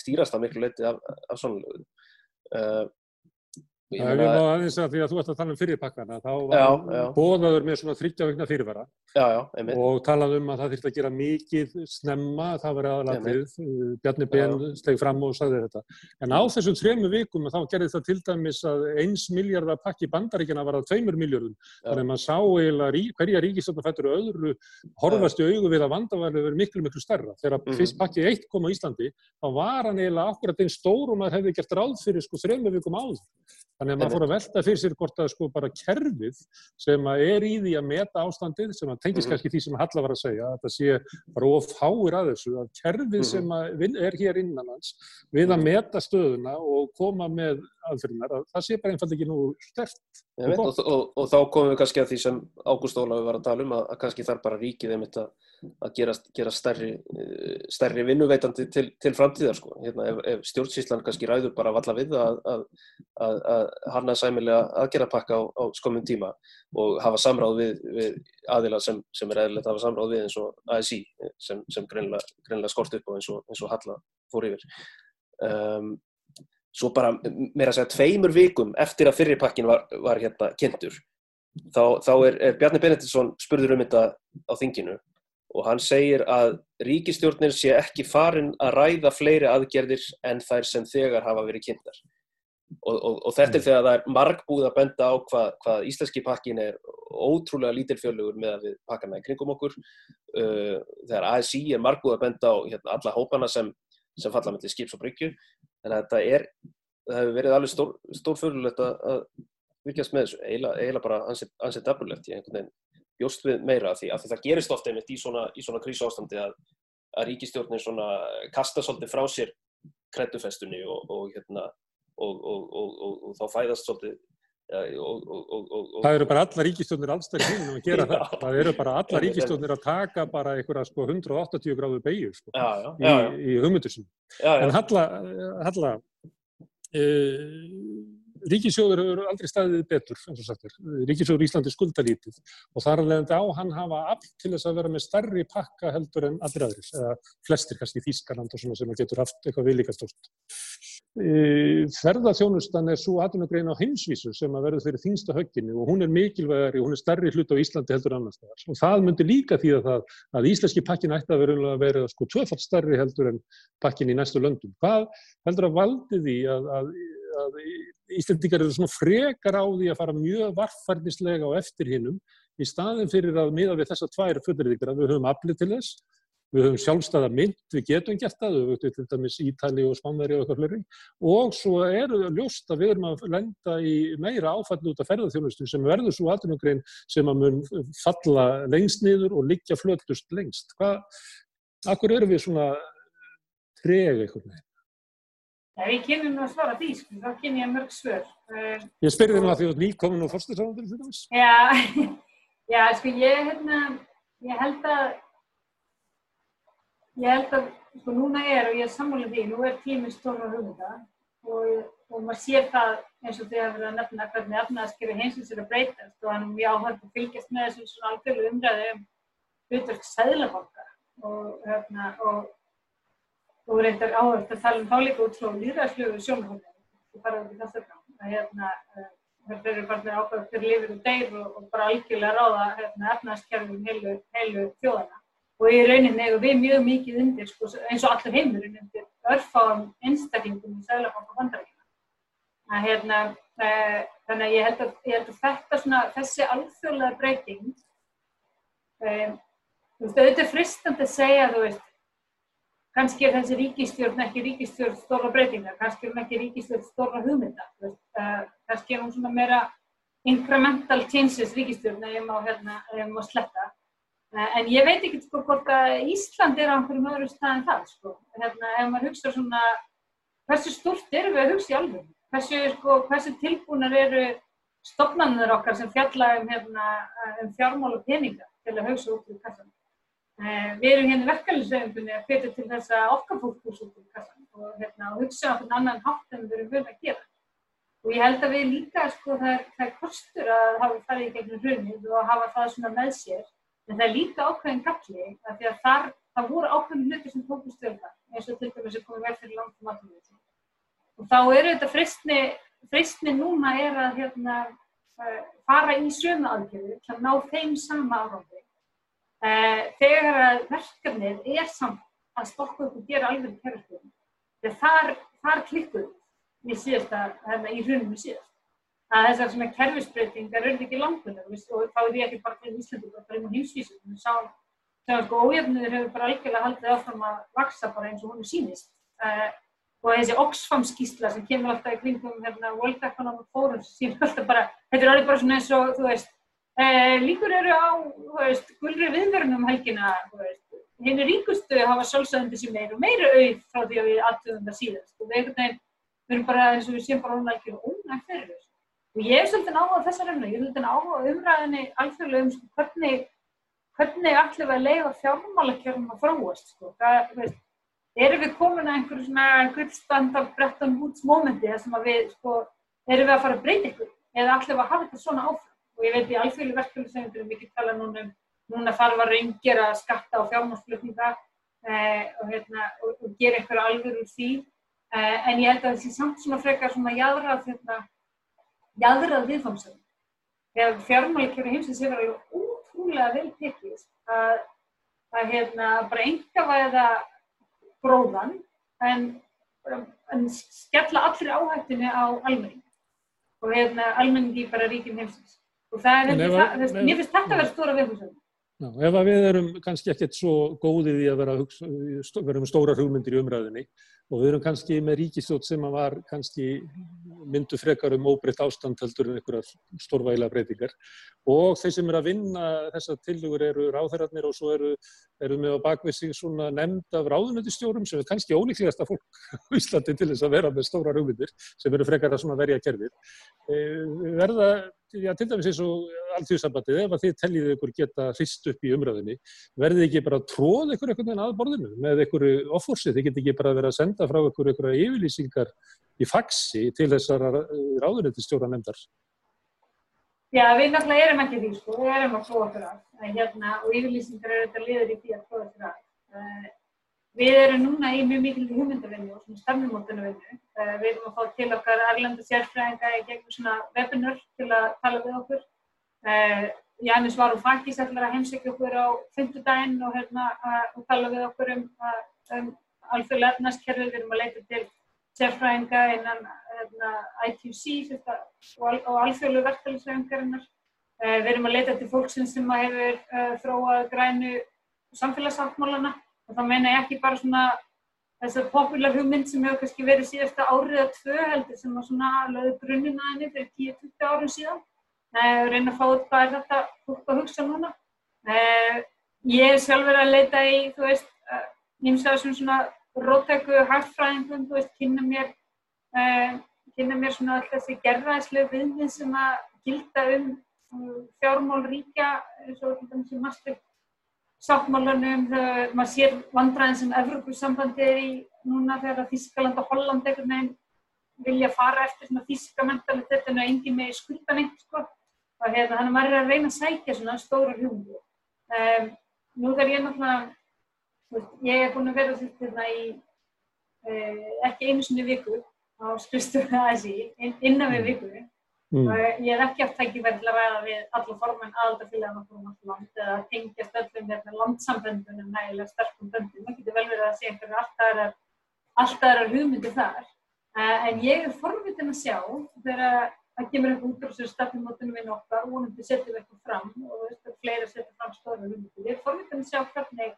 stýrast að miklu leiti af, af svona lögum. Uh, Það er mjög aðeins að því að þú ert að tala um fyrirpakkana, þá var bóðaður með svona þryggjaveikna fyrirvara. Já, já, og talað um að það þurfti að gera mikið snemma, það var aðalatrið, Bjarni Ben steg fram og sagði þetta. En á þessum þremu vikum þá gerði það til dæmis að eins miljardar pakki bandaríkjana var að tveimur miljardum, þannig að maður sá eiginlega hverja ríkistofna fættur öðru horfast í augu við að vandaværi verið miklu, miklu starra. Þegar mm. -hmm. fyrst pakki eitt kom á Íslandi, þá var hann eiginlega akkurat einn stór og maður hefði gert ráð fyrir sko þremu vikum áður. Þannig að maður fór að velta fyrir sér hvort að sko bara kerfið sem er í því að meta ástandið, sem að tengis kannski því sem Halla var að segja, að það sé bara ofháir að þessu, að kerfið sem að er hér innanlands við að meta stöðuna og koma með aðfyrirnar, að það sé bara einfalda ekki nú stert. Og, og, og þá komum við kannski að því sem Ágúst Ólafi var að tala um, að, að kannski þarf bara ríkið einmitt að, að gera, gera stærri, stærri vinnuveitandi til, til framtíðar. Sko. Hérna, ef, ef stjórnsýslan kannski ræður bara valla við að, að hanna sæmilega aðgerapakka á, á skomum tíma og hafa samráð við, við aðila sem, sem er eðlilegt að hafa samráð við eins og ASI sem, sem greinlega, skort upp og eins og, eins og Halla fór yfir. Um, svo bara meira að segja tveimur vikum eftir að fyrirpakkin var, var hérna kynntur þá, þá er, er Bjarni Benediktsson spurður um þetta á þinginu og hann segir að ríkistjórnir sé ekki farin að ræða fleiri aðgerðir en þær sem þegar hafa verið kynntar. Og, og, og þetta er þegar það er margbúð að benda á hvað, hvað íslenski pakkin er ótrúlega lítilfjölugur með að við pakkana í kringum okkur. Uh, þegar ASI er margbúð að benda á hérna, alla hópana sem, sem falla með skips og bryggju. Þannig að þetta er, það hefur verið alveg stór, stórfjörulegt að, virkjast með þessu, eiginlega, bara ansett, dapurlegt í einhvern veginn bjóst við meira af því að það gerist ofta einmitt í svona, svona krísu ástandi að, að ríkistjórnir svona kasta svolítið frá sér kreddufestunni og, og, hérna, og, og þá fæðast svolítið Það eru bara alla ríkistjónir allstæri húnum að gera það. Það eru bara alla ríkistjónir að taka bara einhverja sko 180 gráðu beigju sko já, já, já, í, í hugmyndusum. En Halla, Halla e, ríkisjóður eru aldrei staðið betur, eins og sagtur. Ríkisjóður Íslandi skuldalítið og þar leðandi á hann hafa allt til þess að vera með starri pakka heldur en allir aðris, eða flestir kannski Þískanand og svona sem getur haft eitthvað viðlíkastótt. Ferðarþjónustan er svo atvinnugrein á heimsvísu sem að verður fyrir þínsta högginu og hún er mikilvægari, hún er starri hlut á Íslandi heldur annars þar. Og það myndi líka því að, það, að íslenski pakkin ætti að vera, vera sko tvöfalt starri heldur en pakkin í næstu löndum. Hvað heldur að valdi því að, að, að Íslandikar eru svona frekar á því að fara mjög varfærnislega á eftir hinnum í staðin fyrir að miða við þessa tvær fullriðikar að við höfum aflið til þess Við höfum sjálfstæða mynd, við getum gert það, við höfum til dæmis Ítali og Spánveri og eitthvað fleri og svo eru það ljóst að við erum að lenda í meira áfallu út af ferðarþjónustu sem verður svo aðtunumgrein sem að mun falla lengst niður og liggja flötust lengst. Hvað, akkur eru við svona treg eitthvað með? Ég kynni nú að svara því, sko, þá kynni ég mörg svör. Uh, ég spyrði nú að því að þú nýkomin og fórstuðsáðandur fyrir þess. Já, já, sko, ég, hérna, ég held að Ég held að, sko, núna er, og ég er sammálið því, nú er tíminn stóra hugmynda og, og maður sér það eins og því að vera nefna hvernig efnaðaskeri heimsins er að breytast og hann er mjög áhörð að fylgjast með þessum svona algjörlu umræði um hlutverk sæðlabanka og, hérna, og, og reyndar áhörð að tala um þáleika út frá líðræðslögu sjónahóðin, það fara út í þessu fram, að hérna, þetta eru bara ákvæður fyrir lifir og deyr og bara algjörlega ráða hérna, efnaðaskerfum heilu, heilu þjóðana og í rauninni hefur við mjög mikið undir, sko, eins og allur heimurinn undir örfáum einstaklingum í Sælabank og Bandaríkina. Hérna, e, þannig að ég held að, ég held að þetta svona, þessi alþjóðlega breyting, e, þú veist, auðvitað fristandi að segja, þú veist, kannski er þessi ríkistjórn ekki ríkistjórn stóra breytingar, kannski er hún ekki ríkistjórn stóra hugmynda, kannski er hún svona meira incremental changes ríkistjórn eða ég má, hérna, má sletta. Eh, en ég veit ekki sko hvort að Ísland er á einhverjum öðru stað en það sko. Hérna, ef maður hugsa svona, hversu stort eru við að hugsa í alveg? Hversu, sko, hversu tilbúinar eru stofnarnir okkar sem fjalla um, hérna, um fjármál og peninga til að hugsa út úr kassan? Eh, við erum hérna verkefliðsauðundunni að fyrta til þess að okkar fólk úr kassan og, hérna, hugsa á einhvern annan hátt en við erum völd að gera. Og ég held að við líka, sko, það er, það er kostur að hafa farið í gegnum hrunnið og hafa það svona með sér En það er líka ákveðin galli að því að þar, það voru ákveðin hluti sem tókust stjórna eins og til dæmis að koma vel fyrir langt um aðtöðu. Og þá eru þetta fristni, fristni núna er að hérna, uh, fara í aðgerðu til að ná þeim sama áráði. Uh, þegar að verkefnið er samt að stokka upp og gera alveg þegar þar, þar klikkuð við síðast að, hérna, í hrunum við síðast. Að þessar svona kerfisbreytingar eru ekki langunar og þá er ég ekki bara til Íslandi bara um heimsvísu við sáum að sko ójöfnur hefur bara algjörlega haldið áfram að vaksa bara eins og hún er sínist uh, og þessi Oxfam skísla sem kemur alltaf í kringum hérna World Economic Forum sem alltaf bara, þetta er alveg bara svona eins og þú veist, uh, líkur eru á gulri viðverðnum helgina veist, henni ríkustu hafa sjálfsögandi sem meir og meira auð frá því að við aðtöðum það síðast og við erum bara eins og við séum bara hún algjör ónægt fyrir þessu Og ég hef svolítið áhuga þessar umræðu, ég hef svolítið áhuga umræðinni alþjóðlega um sko, hvernig, hvernig allir að leiða fjármálakjörnum að fráast. Sko. Erum við komin að einhverju svona gullstand af Bretton Woods mómenti þar sem við, sko, erum við að fara að breyta ykkur eða allir að hafa þetta svona áfram. Og ég veit í alþjóðlega verkefni sem við mikið tala núna um, núna þarf að reyngjera skatta á fjármálsflutninga eh, og, hérna, og, og gera einhverju alveg úr því. Eh, en ég held að þessi samt svona frekar svona jáðrað þetta jæðrað viðfamsum. Þegar fjármálikjöru heimsins hefur alveg útrúlega vel tekist að, að hérna, bara enga væða gróðan en, en skella allir áhættinu á almenning og hérna, almenningi bara ríkjum heimsins. Og það er, ef, það, ef, mér finnst þetta að vera stóra viðfamsum. Já, ef við erum kannski ekkert svo góðið í að vera, hugsa, vera um stóra hugmyndir í umræðinni og við erum kannski með ríkistótt sem var kannski myndu frekar um óbreytt ástand heldur en einhverjar stórvægilega breytingar og þeir sem eru að vinna þessar tillugur eru ráðherrarnir og svo eru, eru með á bakvið sig svona nefnd af ráðunöndistjórum sem er kannski ólíklegasta fólk á Íslandi til þess að vera með stóra raumindir sem eru frekar að verja kerfið. E, verða, já til dæmis eins og alltíðsambandið, ef að þið telliðu ykkur geta hrist upp í umræðinni, verðið ekki bara tróð ykkur einhvern veginn að borðinu með ykkur offorsið, þið get ekki bara verið að senda frá ykkur ykkur yfirlýsingar í faxi til þessar ráðunöndistjóra nefndar? Já, við náttúrulega erum ekki því, sko, við erum að prófa okkur af, hérna, og yfirlýsingar eru þetta liður í því að prófa okkur af. Við erum núna í mjög mikil hugmyndavinnu og svona stafnumótunarvinnu. Uh, við erum að fá til okkar erlenda sérfræðinga í gegnum svona webinar til að tala við okkur. Uh, Jánis var úr Fakis ætlar að heimsækja okkur á fymtudaginn og, hérna, og tala við okkur um, um alþjóðlega efnarskerfi. Við erum að leita til sérfræðinga innan hérna, ITC og alþjóðlu verkefælisvefingarinnar. Eh, við erum að leita til fólksins sem hefur uh, þróað grænu samfélagsáttmálana og þá meina ég ekki bara svona þessar popular hugmynd sem hefur kannski verið síðasta árið að tvö heldur sem var svona löðu grunnina henni fyrir 10-20 árum síðan. Uh, reyna að fá út hvað er þetta fólk að hugsa núna. Uh, ég er sjálf verið að leita í, þú veist, nýmstæðar sem svona rótæku hartfræðingum, þú veist, kynna mér kynna mér svona alltaf þessi gerðaðislega viðmið sem að gilda um, um fjármál ríkja eins og þetta sem maður sáttmálanum, þegar maður sér vandræðin sem Evrópussambandi er í núna þegar Þískaland og Holland einhvern veginn vilja fara eftir svona þíska mentalitetinu og engin með skuldan eitt sko og hérna hann er maður að reyna að sækja svona stóra hljóðu. Um, nú þegar ég náttúrulega, ég hef búin að vera þetta hérna í uh, ekki einu sinni viku á skrifstofu ASI inn, innan við vikunni mm. ég hef ekki haft tækifæri til að ræða við alla formen aðaldarfélagana frá náttúrulega land eða tengjast öllum hérna landsamböndunum nægilega sterkum böndum. Það getur vel verið að sé einhverju alltaf aðrar hugmyndi þar. Uh, en ég er forvitin að sjá þegar það kemur eitthvað út á þessu stafnumótunum við nokkar og vonandi setjum við eitthvað fram og þetta er fleira að setja fram stóra hugmyndi. Ég er forvitin að sjá hvernig,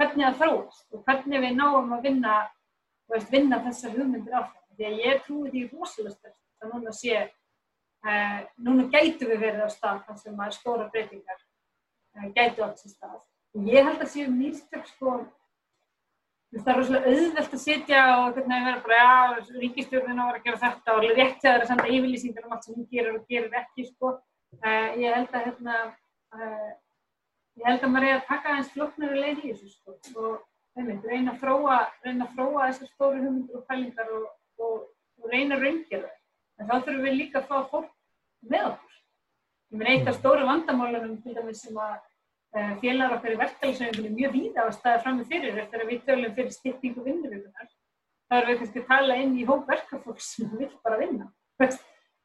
hvernig það þróast og hvernig við náum að vinna, veist, vinna þessar hugmyndir áfram. Því að ég trúi því rosalega styrkt að núna sé, uh, núna gætu við verið á stað þar sem að stóra breytingar uh, gætu alls í stað. Ég held að séu mýrstök sko, það er rosalega auðvelt að sitja og hvernig það verður bara, já, ríkistjórnina var að gera þetta og rétt þegar það er að senda yfirlýsingar um allt sem hún gerir og gerir ekki, sko. Uh, ég held að, hérna, ég held að maður er að taka eins flokknari leið í þessu, sko. Og einmitt, reyna að fróa, reyna að fróa þessar stóru hugmyndur og fælingar og og, og reyna að raungera það. En þá þurfum við líka að fá fólk með okkur. Ég meina eitt af stóru vandamálunum til dæmis sem að uh, félagar okkar í verkefælisauðingunni mjög víða á að staða fram með fyrir eftir að við tölum fyrir styrtingu vinnuvíkunar. þá erum við kannski að tala inn í hóp verkefólks sem vil bara vinna. Uh,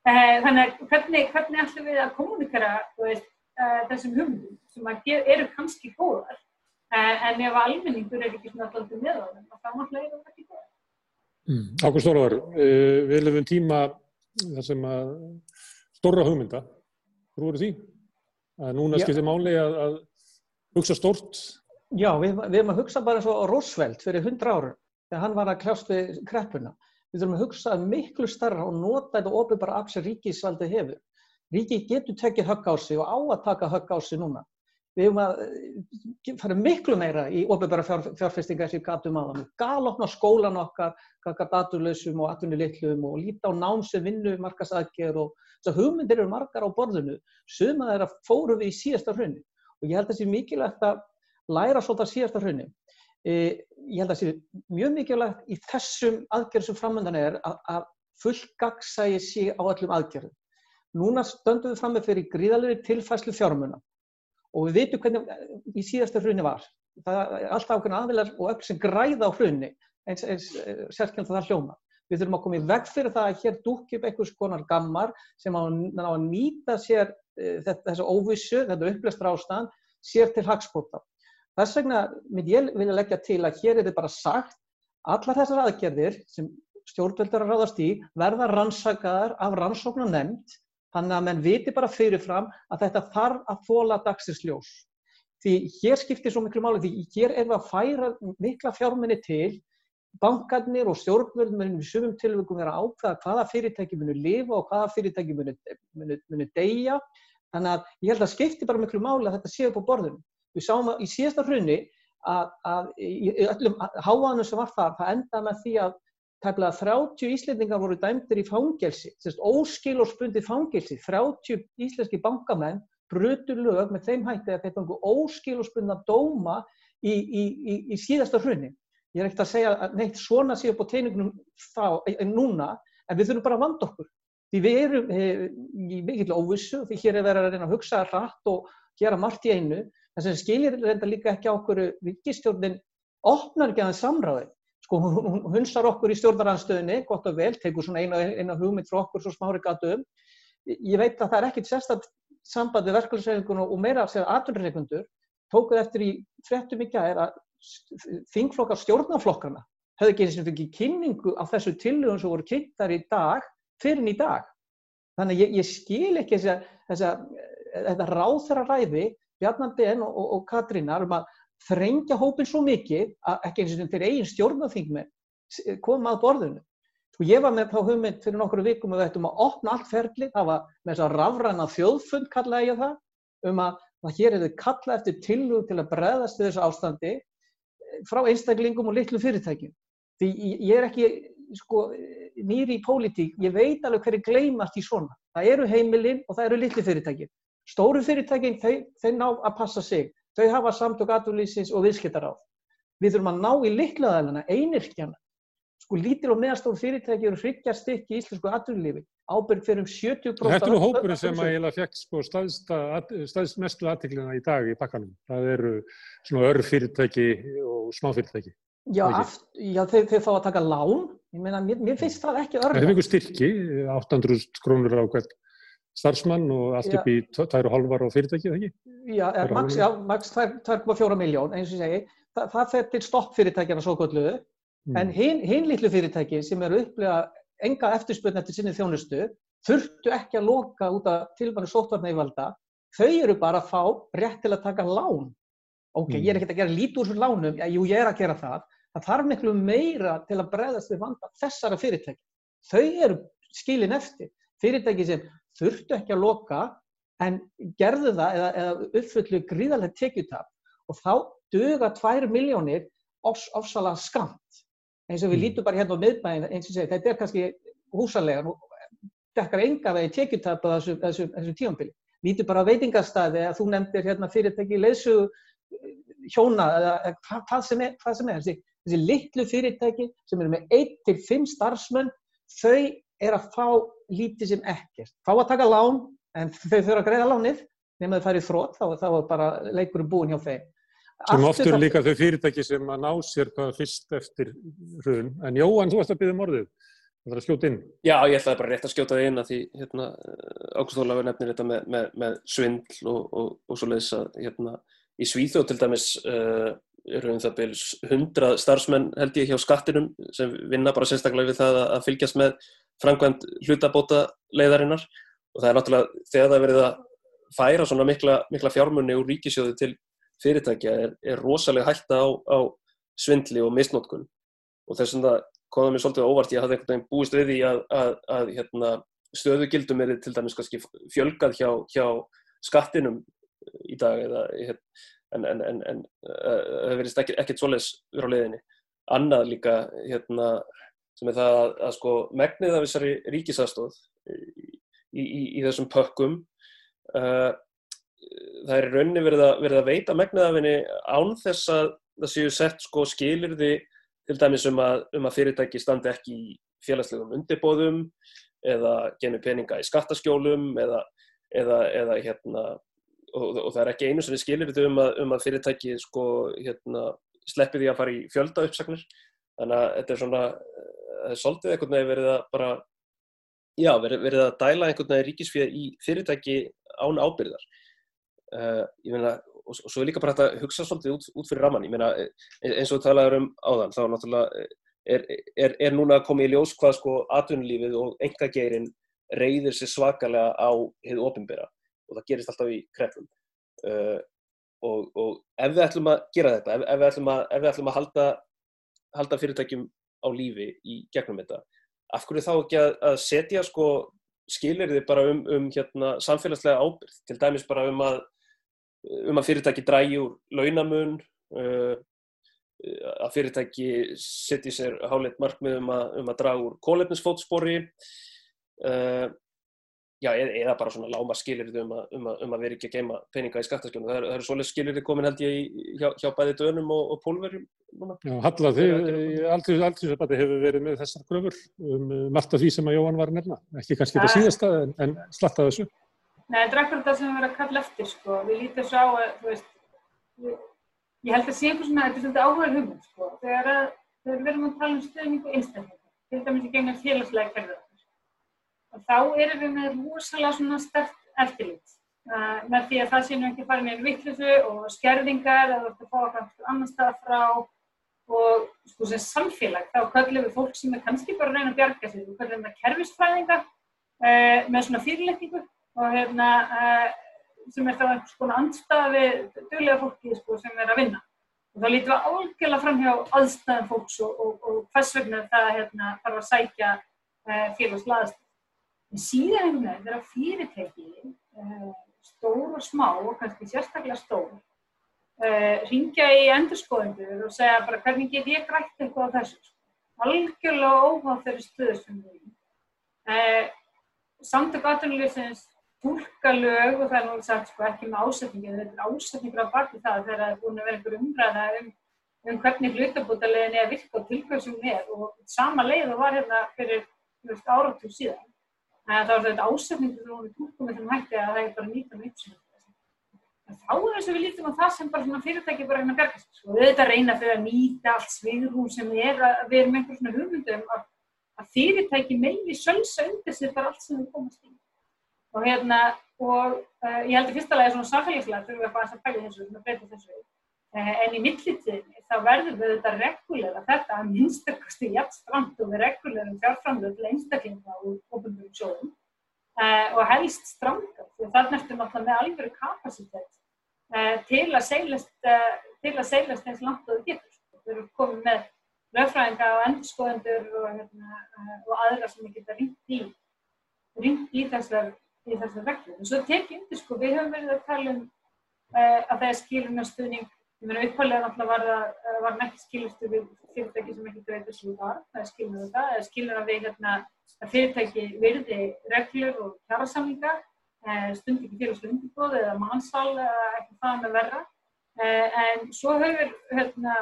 þannig að hvernig, hvernig ætlum við að kommunikera veist, uh, þessum hugmyndum sem eru kannski góðar en ef almenningur er ekki alltaf með á þeim, þá náttúrulega eru það ekki góðar. Ákveð Stórvar, við lefum tíma þar sem að stóra hugmynda, þú voru því að núna skiptir máli að, að hugsa stórt? Já, við, við erum að hugsa bara og Roosevelt fyrir hundra ára þegar hann var að kljást við kreppuna. Við þurfum að hugsa miklu starra og nota þetta ofið bara af sem ríkisvaldið hefur. Ríkið getur tekið högg á sig og á að taka högg á sig núna við höfum að eh, fara miklu meira í ofnbæra fjár, fjárfestinga sem gatum á það. Galopna skólan okkar, kakar daturlausum og atvinnulillum og líta á námsum vinnu, markasaðger og þess að hugmyndir eru margar á borðinu. Suma þeirra fórum við í síðasta hrunni og ég held að það sé mikilvægt að læra svolítið síðasta hrunni. E, ég held að það sé mjög mikilvægt í þessum aðgerðum sem framöndan er að, að fullgagsægi sé á öllum aðgerðum. Núna stöndum við fram með fyrir gríðalegri tilfæslu fjármuna og við veitum hvernig í síðasta hrunni var. Það er alltaf ákveðin aðvilar og öll sem græða á hrunni eins, eins eh, sérkjönd það hljóma. Við þurfum að koma í veg fyrir það að hér dúkja upp einhvers konar gammar sem á að nýta sér uh, þetta, þessu óvissu, þetta upplæstra ástand, sér til hagspóta. Þess vegna mynd ég vilja leggja til að hér er þetta bara sagt allar þessar aðgerðir sem stjórnveldar að ráðast í verða rannsakaðar af rannsóknu nefnd Þannig að menn viti bara fyrirfram að þetta þarf að þóla dagsins ljós. Því hér skiptir svo miklu máli, því hér erum við að færa mikla fjárminni til bankarnir og stjórnvöld munum í sumum tilvægum vera ákveða hvaða fyrirtæki munu lifa og hvaða fyrirtæki munu, munu, munu deyja. Þannig að ég held að skipti bara miklu máli að þetta séu á borðunum. Við sáum að í síðasta hrunni að, að í öllum háanum sem var þar, það enda með því að tæmlega 30 íslendingar voru dæmdir í fangelsi, óskil og spundi fangelsi, 30 íslenski bankamenn brutu lög með þeim hætti að þeir fangu óskil og spunna dóma í, í, í, í síðasta hrunni. Ég er ekkert að segja að neitt svona sé upp á teiningunum þá, en núna, en við þurfum bara að vanda okkur. Því við erum e, í mikill óvissu, því hér er verið að reyna að hugsa rætt og gera margt í einu, en sem skilir reynda líka ekki á okkur vikistjórnin opnar ekki aðeins samráði. Sko hún hunsar okkur í stjórnaranstöðinni, gott og vel, tegur svona eina, eina hugmynd frá okkur svo smári gatum. Ég veit að það er ekkit sérstaklega samband við verkefælisreifingunum og meira að segja atvinnreikundur tókuð eftir í frettum í gæðir að þingflokkar stjórnaflokkana höfðu ekki eins og ekki kynningu á þessu tillögum sem voru kynntar í dag fyrir í dag. Þannig ég, ég skil ekki þess að þetta ráþara ræði Bjarnar Ben og, og, og Katrínar um að þrengja hópin svo mikið að ekki eins og þeir eigin stjórnafingmenn koma að borðinu. Sko ég var með þá hugmynd fyrir nokkru vikum og við ættum að opna allt ferli, það var með þess að rafræna þjóðfund kallaði ég það, um að að hér er þau kalla eftir tillug til að breðast þessu ástandi eh, frá einstaklingum og litlu fyrirtækjum. Því ég er ekki sko, nýri í pólitík, ég veit alveg hverju gleymast í svona. Það eru heimilinn og það eru litlu fyrirtækjum. Stóru fyrirtækjum, þau, þau ná að passa sig. Þau hafa samtök aðlýsins og viðskiptar á. Við þurfum að ná í litlaðalina, einirkjana. Sko lítil og meðastóru fyrirtæki eru hryggjar stykki í íslensku aðlýfi ábyrg fyrir um 70% Þetta eru hópurinn sem að ég fekk sko staðist mestu aðtiklina í dag í pakkanum. Það eru svona örf fyrirtæki og smá fyrirtæki. Já, aft, já þeir, þeir fá að taka lán. Ég meina, mér, mér finnst það ekki örf. Það er einhver styrki, 800 krónur á hvert starfsmann og allt upp í 2,5 á fyrirtæki, eða ekki? Já, er, max, já, max 2,4 miljón, eins og segi. Þa, það fer til stoppfyrirtækjana svo gotluðu. Mm. En hinn hin litlu fyrirtæki sem eru upplega enga eftirspurn eftir sinni þjónustu, þurftu ekki að loka út af tilvæmnu sóttvarnægvalda, þau eru bara að fá rétt til að taka lán. Ok, mm. ég er ekkert að gera lítið úr svona lánum, já, jú, ég er að gera það. Það þarf miklu meira til að bregðast við vanda þessara fyrirtæki. Þau eru skilin eftir. Fyrirtæki sem þurftu ekki að loka en gerðu það eða, eða uppfullu gríðarlega tekjutap og þá döga 2 miljónir ofsalega skamt eins og við mm. lítum bara hérna á miðbæðin eins og segja, þetta er kannski húsalega dekkar enga vegi tekjutap á þessu, þessu, þessu tíumbili. Lítum bara á veitingarstaði að þú nefndir hérna fyrirtæki leysu hjóna eða hvað sem er, hvað sem er. Þessi, þessi litlu fyrirtæki sem eru með 1-5 starfsmenn þau er að fá lítið sem ekkert. Fá að taka lán en þau þurfa að greiða lánið nema þau farið þrótt þá, þá er bara leikurum búin hjá þeim. Sem oftur það... líka þau fyrirtæki sem að ná sér hvað fyrst eftir hrun. En Jóhann, þú varst að byggja um orðið. Það var að skjóta inn. Já, ég ætlaði bara rétt að skjóta inn að því hérna, Ágúst Ólafur nefnir þetta með, með, með svindl og, og, og svo leiðis að hérna, í Svíþjóð til dæmis uh, eru um það byrjus hundra starfsmenn held ég hjá skattinum sem vinna bara sérstaklega við það að fylgjast með framkvæmt hlutabóta leiðarinnar og það er náttúrulega þegar það verið að færa svona mikla, mikla fjármunni úr ríkisjóði til fyrirtækja er, er rosalega hætta á, á svindli og misnótkun og þess vegna komða mér svolítið óvart ég hafði einhvern veginn búist við því að, að, að hérna, stöðugildum er til dæmis kannski fjölgað hjá, hjá skattinum í dag eða, en, en, en, en það verðist ekkert, ekkert svoleiðs verið á leiðinni. Annað líka hérna, sem er það að, að sko, megnið af þessari ríkisastóð í, í, í þessum pökkum uh, það er í rauninni verið að, verið að veita megnaðafinni án þess að það séu sett sko skilirði til dæmis um að, um að fyrirtæki standi ekki í félagslegum undirbóðum eða genið peninga í skattaskjólum eða, eða, eða hérna og, og það er ekki einu sem skilirði um að, um að fyrirtæki sko hérna sleppi því að fara í fjölda uppsagnir. Þannig að þetta er svona svolítið einhvern veginn verið að bara já, verið, verið að dæla einhvern veginn ríkisfíða í fyrirtæki án ábyrðar Uh, meina, og, og svo er líka bara þetta að hugsa svolítið út, út fyrir raman meina, e, eins og við talaðum um áðan þá náttúrulega er, er, er núna koma í ljós hvað sko atvinnulífið og engageirin reyðir sér svakalega á hefðu ofinbera og það gerist alltaf í krefnum uh, og, og ef við ætlum að gera þetta ef, ef, við, ætlum að, ef við ætlum að halda, halda fyrirtækjum á lífi í gegnum þetta. Af hverju þá ekki að, að setja sko skilir þið bara um, um hérna, samfélagslega ábyrð, til dæmis bara um að, um að fyrirtæki drægi úr launamun, uh, að fyrirtæki setji sér háleitt markmið um að, um að draga úr kólefnisfótspori, uh, já, eða, eða bara svona láma skilir þið um, um, um að vera ekki að geima peninga í skattaskjónu. Það, það eru svolítið skilir þið komin held ég í, hjá, hjá bæði dönum og, og pólverjum núna. Já, Halla, þið, aldrei hefur verið með þessar gröfur um, um allt af því sem að Jóhann var að nefna. Ekki kannski þetta síðasta en, en slatta þessu. Nei, þetta er akkurat það sem við verðum að kalla eftir, sko. Við lítum svo á að, þú veist, við, ég held að sé einhvers svona, þetta er svolítið áhugaður hugum, sko. Þegar, að, þegar við erum að tala um stöðningu einstaklega, til dæmis í gengum félagslega kerfið og þá erum við með rosalega svona stert eftirlit. Uh, með því að það sé nú ekki farin í vittlusu og skerðingar eða þú ert að fá eitthvað annar stað frá og sko sem samfélag þá kallum við fólk sem er kannski bara reyna að bjarga sig, við kallum það kerfisfræðingar uh, með svona fyrirletningu og hérna uh, sem er þá einhvers konar andstafi döglega fólki sko, sem er að vinna. Og þá lítum við álgjörlega fram hjá aðstæðan fólks og, og, og hvers vegna það hérna, þarf að sækja félagslega En síðan einhvern veginn þegar fyrirtæki, uh, stór og smá og kannski sérstaklega stór, uh, ringja í endurskoðendur og segja bara hvernig get ég grætt eitthvað á þessu. Algjörlega óháð þeirri stöðu sem við erum. Uh, Samtök aðtunleysins tólka lög og það er náttúrulega sagt sko, ekki með ásetningi, þetta er ásetningur á baki það þegar það er búin að vera einhver umræða um, um hvernig hlutabútalegin er að virka og tilkvæmsum er og sama leið og var hérna fyrir áratúr síðan. Það var þetta ásetningu sem við tókum með þeim hætti að það er bara nýtt um uppsynningu. Þá er þess að við lítum á það sem bara fyrirtæki bara hérna bergast. Við þetta reyna fyrir að nýta allt sviðrún sem er að við erum einhver svona hugmyndum að, að fyrirtæki meili sölsa undir sér bara allt sem við komast í. Og hérna, og uh, ég held að fyrsta lagi svona samfélagslega þurfum við að fara að pæla þessu, svona breyta þessu. Uh, en í millitíðinni þá verður við þetta regulera þetta að minnstakosti jægt stramt og við regulerum fjárframlega til einstaklinga og ofnbjörnum sjóðum uh, og helst stranga því þannig ertum alltaf með alveg kapasitet uh, til að seilast uh, til að seilast eins langt og það getur. Við erum komið með lögfræðinga og endurskoðendur og, hérna, og aðra sem við geta ringt í ringt í þessar í þessar reglum. Og svo tekið undir sko, við höfum verið að tala um að það er skilunarstuðning Ég meina upphæðilega náttúrulega var það var ekki skilurstu við fyrirtæki sem ekki veitur sem það var, það er skilur þetta, það er skilur að við hérna að fyrirtæki virði reglur og kjærasamlinga, stund ekki félagslega undirbóð eða mannsal eða eitthvað það með verra. En svo höfur hérna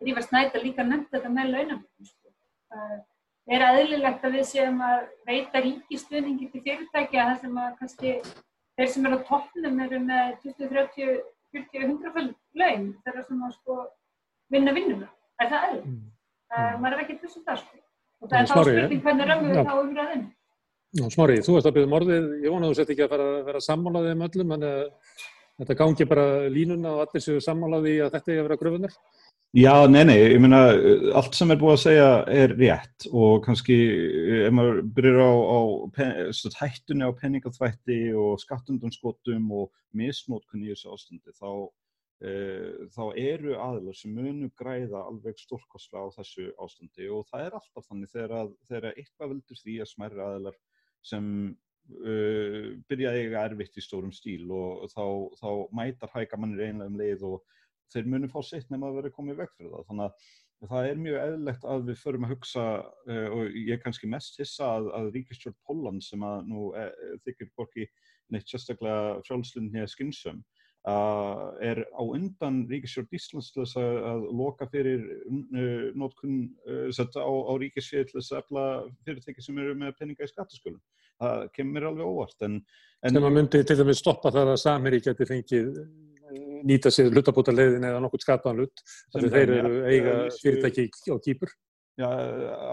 Drífa Snædal líka nefnt þetta með launamöndum. Sko. Er aðlilegt að við séum að veita ríkistuðningi til fyrirtæki að það sem að kannski þeir sem eru á toppnum eru með 20-30 40-100 laun þegar sem að sko vinna vinnuna. Er það eðl? Mm. Uh, maður er ekki þess að það sko. Og það er þá spurning hvernig römmum við þá umræðin. Smári, þú ert að byrja um orðið. Ég vona að þú sett ekki að fara að vera sammálaðið um öllum, en þetta gangi bara línuna og allir séu sammálaðið að þetta er að vera gröfunar. Já, nei, nei, ég meina, allt sem er búið að segja er rétt og kannski ef maður byrjir á, á hættunni á penningaþvætti og skattundunskotum og misnótkunni í þessu ástandi, þá, e, þá eru aðlar sem munu græða alveg stórkosla á þessu ástandi og það er alltaf þannig þegar, þegar eitthvað vildur því að smæri aðlar sem uh, byrja að eiga erfitt í stórum stíl og þá, þá mætar hæka mannir einlega um leið og þeir muni fá sitt nema að vera komið vekk fyrir það. Þannig að það er mjög eðlegt að við förum að hugsa uh, og ég er kannski mest hissa að, að Ríkistjórn Póland sem að nú uh, þykir borki neitt sérstaklega frjálslunni eða skynsum uh, er á undan Ríkistjórn Íslands til þess að, að loka fyrir nótkunn á, á Ríkisfjöð til þess að efla fyrirtæki sem eru með peninga í skattaskölum. Það kemur alveg óvart. En, en sem að myndi til dæmis stoppa þar að Samiri geti fengið nýta sér hlutabótarleiðin eða nokkur skapaðan hlut að þeir eru eiga fyrirtæki á kýpur. Já,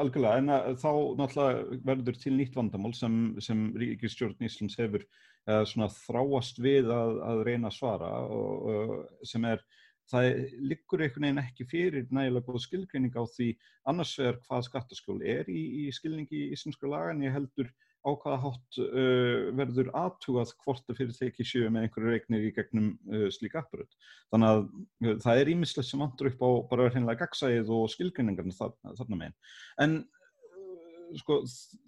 algjörlega, en að, þá náttúrulega verður til nýtt vandamál sem, sem Ríkistjórn Íslands hefur uh, svona þráast við að, að reyna að svara og uh, sem er, það liggur einhvern veginn ekki fyrir nægilega góð skilgreining á því annars er hvað skattaskjól er í, í skilningi í íslenska lagan, ég heldur á hvaða hátt uh, verður aðtúað hvort að fyrirtæki séu með einhverju reiknir í gegnum uh, slík apparöð. Þannig að uh, það er ímislegt sem vandur upp á bara hreinlega gagsæðið og skilgrinningarnir þarna meginn. En sko,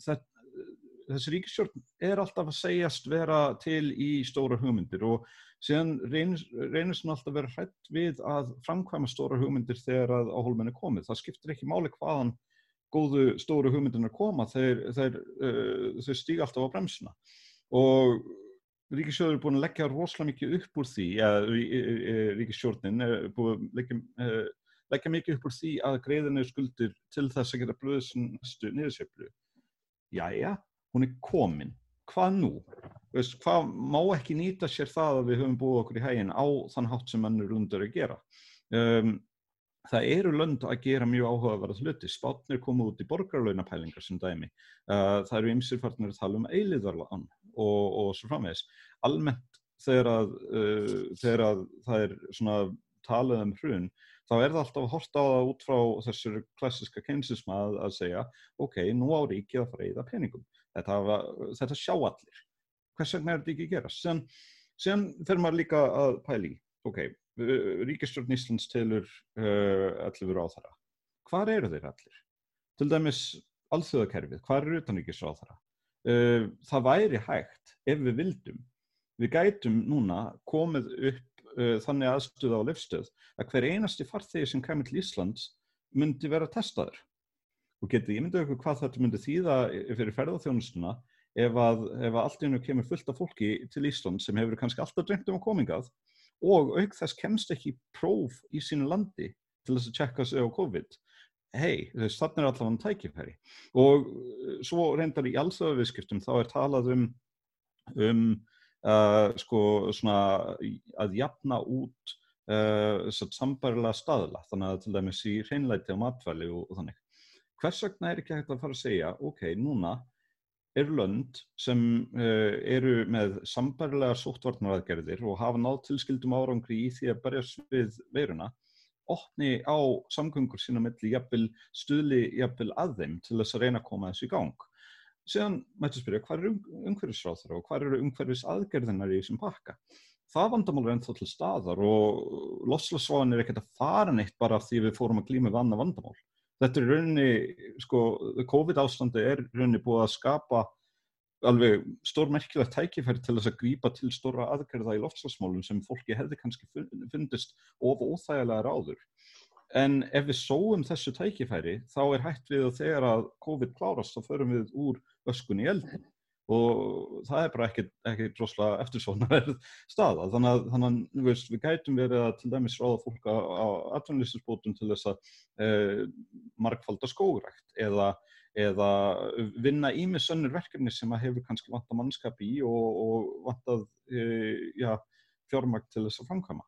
þessi ríkistjórn er alltaf að segjast vera til í stóra hugmyndir og síðan reynir svona alltaf að vera hrætt við að framkvæma stóra hugmyndir þegar að áhólmenni komið. Það skiptir ekki máli hvaðan góðu stóru hugmyndunar koma, þeir, þeir, uh, þeir stíga alltaf á bremsuna og Ríkisjóður er búin að leggja rosalega mikið upp úr því, ja, Ríkisjórnin er búin að leggja, uh, leggja mikið upp úr því að greiðinu skuldir til þess að gera blöðsinn næstu niðurseflu. Jæja, hún er komin. Hvað nú? Veist, hvað má ekki nýta sér það að við höfum búið okkur í hæginn á þann hátt sem mannur undur að gera? Um, það eru lönd að gera mjög áhugaverð hluti. Spátnir komu út í borgarlaunapælingar sem dæmi. Uh, það eru ymsir farnir að tala um eiliðarlan og, og svo framvegis. Almennt þegar að, uh, þegar að það er svona talað um hrun, þá er það alltaf að horta á það út frá þessur klassiska keinsisma að, segja, ok, nú á ríkið að freyða peningum. Þetta, þetta sjá allir. Hvers vegna er þetta ekki að gera? Sen fer maður líka að pæli, ok, Ríkistjórn Íslands telur uh, allir á þara. Hvar eru þeir allir? Til dæmis alþjóðakerfið, hvað eru utanríkis á þara? Uh, það væri hægt ef við vildum. Við gætum núna komið upp uh, þannig aðstöða á lefstöð að hver einasti farþegi sem kemur til Íslands myndi vera testaður. Og getið ímyndið okkur hvað þetta myndi þýða fyrir ferðarþjónustuna ef að, ef að allt einu kemur fullt af fólki til Ísland sem hefur kannski alltaf dreymt um að komingað og auk þess kemst ekki próf í sínu landi til þess að tjekka sig á COVID. Hei, þannig er allavega tækifæri. Og uh, svo reyndar í allþjóðavískiptum þá er talað um um uh, sko svona að jafna út uh, sambarilega staðla. Þannig að til dæmis í hreinleiti á matvæli og, og þannig. Hvers vegna er ekki hægt að fara að segja ok, núna eru lönd sem uh, eru með sambarilega sóttvarnaraðgerðir og hafa náð tilskildum árangri í því að berjast við veiruna, opni á samgöngur sína melli jafnvel stuðli jafnvel að þeim til þess að reyna að koma þessu í gang. Síðan mættu spyrja hvað eru umhverfisráþara og hvað eru umhverfis aðgerðinar í þessum pakka. Það vandamál er ennþá til staðar og losslasváðin er ekkert að fara neitt bara af því við fórum að glíma við annað vandamál þetta er rauninni, sko, COVID ástandi er rauninni búið að skapa alveg stór merkilegt tækifæri til þess að grípa til stóra aðgerða í loftslagsmálun sem fólki hefði kannski fundist of óþægilega ráður. En ef við sóum þessu tækifæri þá er hægt við að þegar að COVID klárast þá förum við úr öskun í eldin og það er bara ekki, ekki droslega eftirsónaverð staða. Þannig að, þannig að veist, við gætum verið að til dæmis ráða fólk á, á atvinnlýstisbótum til þess að eh, markfalda skógrækt eða, eða vinna ímið sönnur verkefni sem að hefur kannski vant að mannskap í og, og vant að eh, ja, fjármækt til þess að framkvæma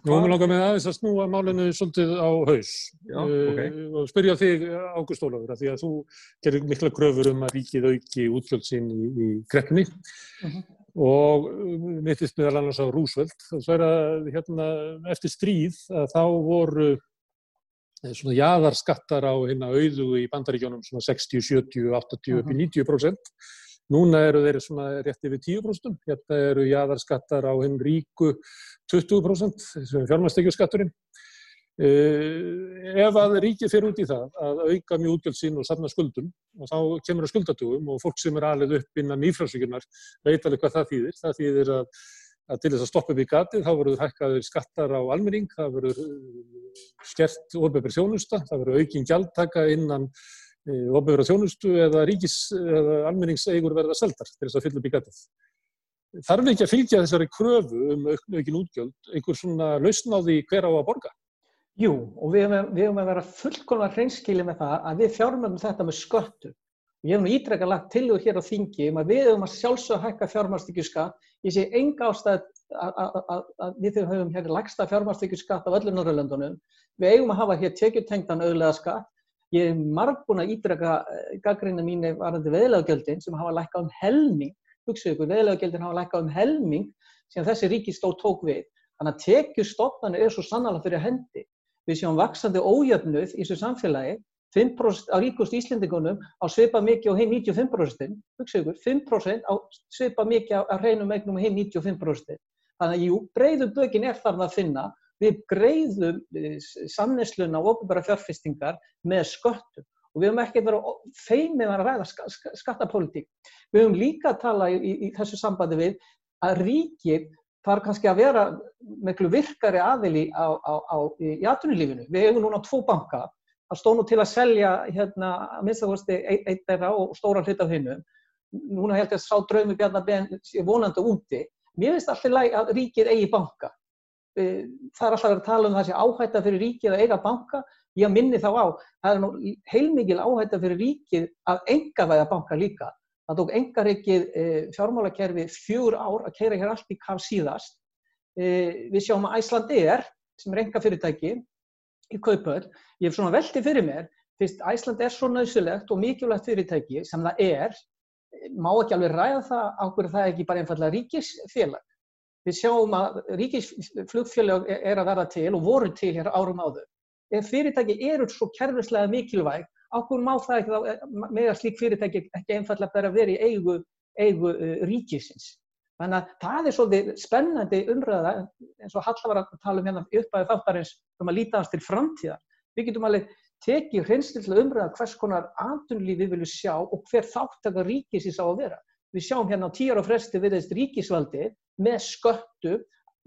Nú erum við langað með aðeins að snúa málinu svolítið á haus. Já, okay. uh, og spyrja þig Ágúst Ólafur að því að þú gerir mikla gröfur um að ríkið auki útgjöld sín í, í kreppunni. Uh -huh. og mittist meðal annars á Rúsveld það er að hérna, eftir stríð að þá voru eh, svona jaðarskattar á hérna auðu í bandaríkjónum svona 60, 70, 80 upp í 90% Núna eru þeir svona rétt yfir 10%, hérna eru jaðarskattar á henn ríku 20%, þessum fjármæstekjurskatturinn. Ef að ríkið fyrir út í það að auka mjög útgjöld sín og safna skuldum og þá kemur það skuldatugum og fólk sem er alveg upp innan nýfrásvíkunar veit alveg hvað það þýðir. Það þýðir að, að til þess að stoppa upp í gatið þá verður hækkaður skattar á almenning, það verður skert orðbefur þjónusta, það verður aukin gjaldtaka innan ofnbjörða þjónustu eða ríkis eða almenningseigur verða seldar til þess að fylla upp í gatið. Þarf ekki að fylgja þessari kröfu um aukin útgjöld einhver svona lausn á því hver á að borga? Jú, og við hefum að vera fullkomlega hreinskili með það að við fjármögnum þetta með sköttu. Ég hef nú ítrekka lagt til og hér á þingi um að við hefum að sjálfsög hækka fjármástíkjuskatt. Ég sé enga ástæð að við höfum hér lagsta fjármástíkjuskatt af öllum Norrlöndunum. Við eigum að hafa hér tekjutengtan auðlega skatt Ég er marg búin að ídraga eh, gaggrinna mín varandi veðlegagjöldin sem hafa lækkað um helming, hugsaðu ykkur, veðlegagjöldin hafa lækkað um helming sem þessi ríkistó tók við. Þannig að tekjustofnarnir er svo sannlega fyrir hendi. Við sjáum vaksandi ójöfnuð í þessu samfélagi 5% á ríkust Íslendingunum á svipa mikið og heim 95%, hugsa ykkur, 5% á svipa mikið á, hreinum eignum og heim 95%. Þannig að jú, breyðum bökin er þarna að finna, við breyðum eh, samnesluna og ofnbæra fjárfestingar með sköttum og við höfum ekki verið feimið að ræða skattapólitík. Við höfum líka að tala í, í, þessu sambandi við að ríkið þarf kannski að vera miklu virkari aðili á, á, á, í aðtunulífinu. Við hefum núna tvo banka, það stóð nú til að selja hérna að minnstakosti eitt þeirra og stóra hlut af hinnu. Núna held ég að sá draumi Bjarnabenn vonandi úti. Mér finnst alltaf læg að ríkið eigi banka. Það er alltaf að vera að tala um þessi áhætta fyrir ríkið að eiga banka. Ég minni þá á, það er nú heilmikil áhætta fyrir ríkið að enga væða banka líka. Það tók engarikið e, fjármálakerfi fjögur ár að keira hér allt í kaf síðast. E, við sjáum að Æslandi er, sem er enga fyrirtæki í kaupöld, ég hef svona veltið fyrir mér, fyrst Æslandi er svo nöðsulegt og mikilvægt fyrirtæki sem það er, má ekki alveg ræða það ákveður það ekki bara einfallega ríkisfélag. Við sjáum að ríkisflugfélag er að verða til og voru til hér árum áður. Ef fyrirtæki eru svo kerfislega mikilvæg Ákveður má það ekki þá, með að slík fyrirtæki ekki einfallega bara verið í eigu, eigu uh, ríkisins. Þannig að það er svolítið spennandi umræða eins og Halla var að tala um hérna uppæðið þáttarins um að líta hans til framtíðar. Við getum alveg tekið hreinstillega umræða hvers konar aðunlífi við viljum sjá og hver þáttakar ríkisins á að vera. Við sjáum hérna á tíjar og fresti við þessi ríkisvaldi með sköttu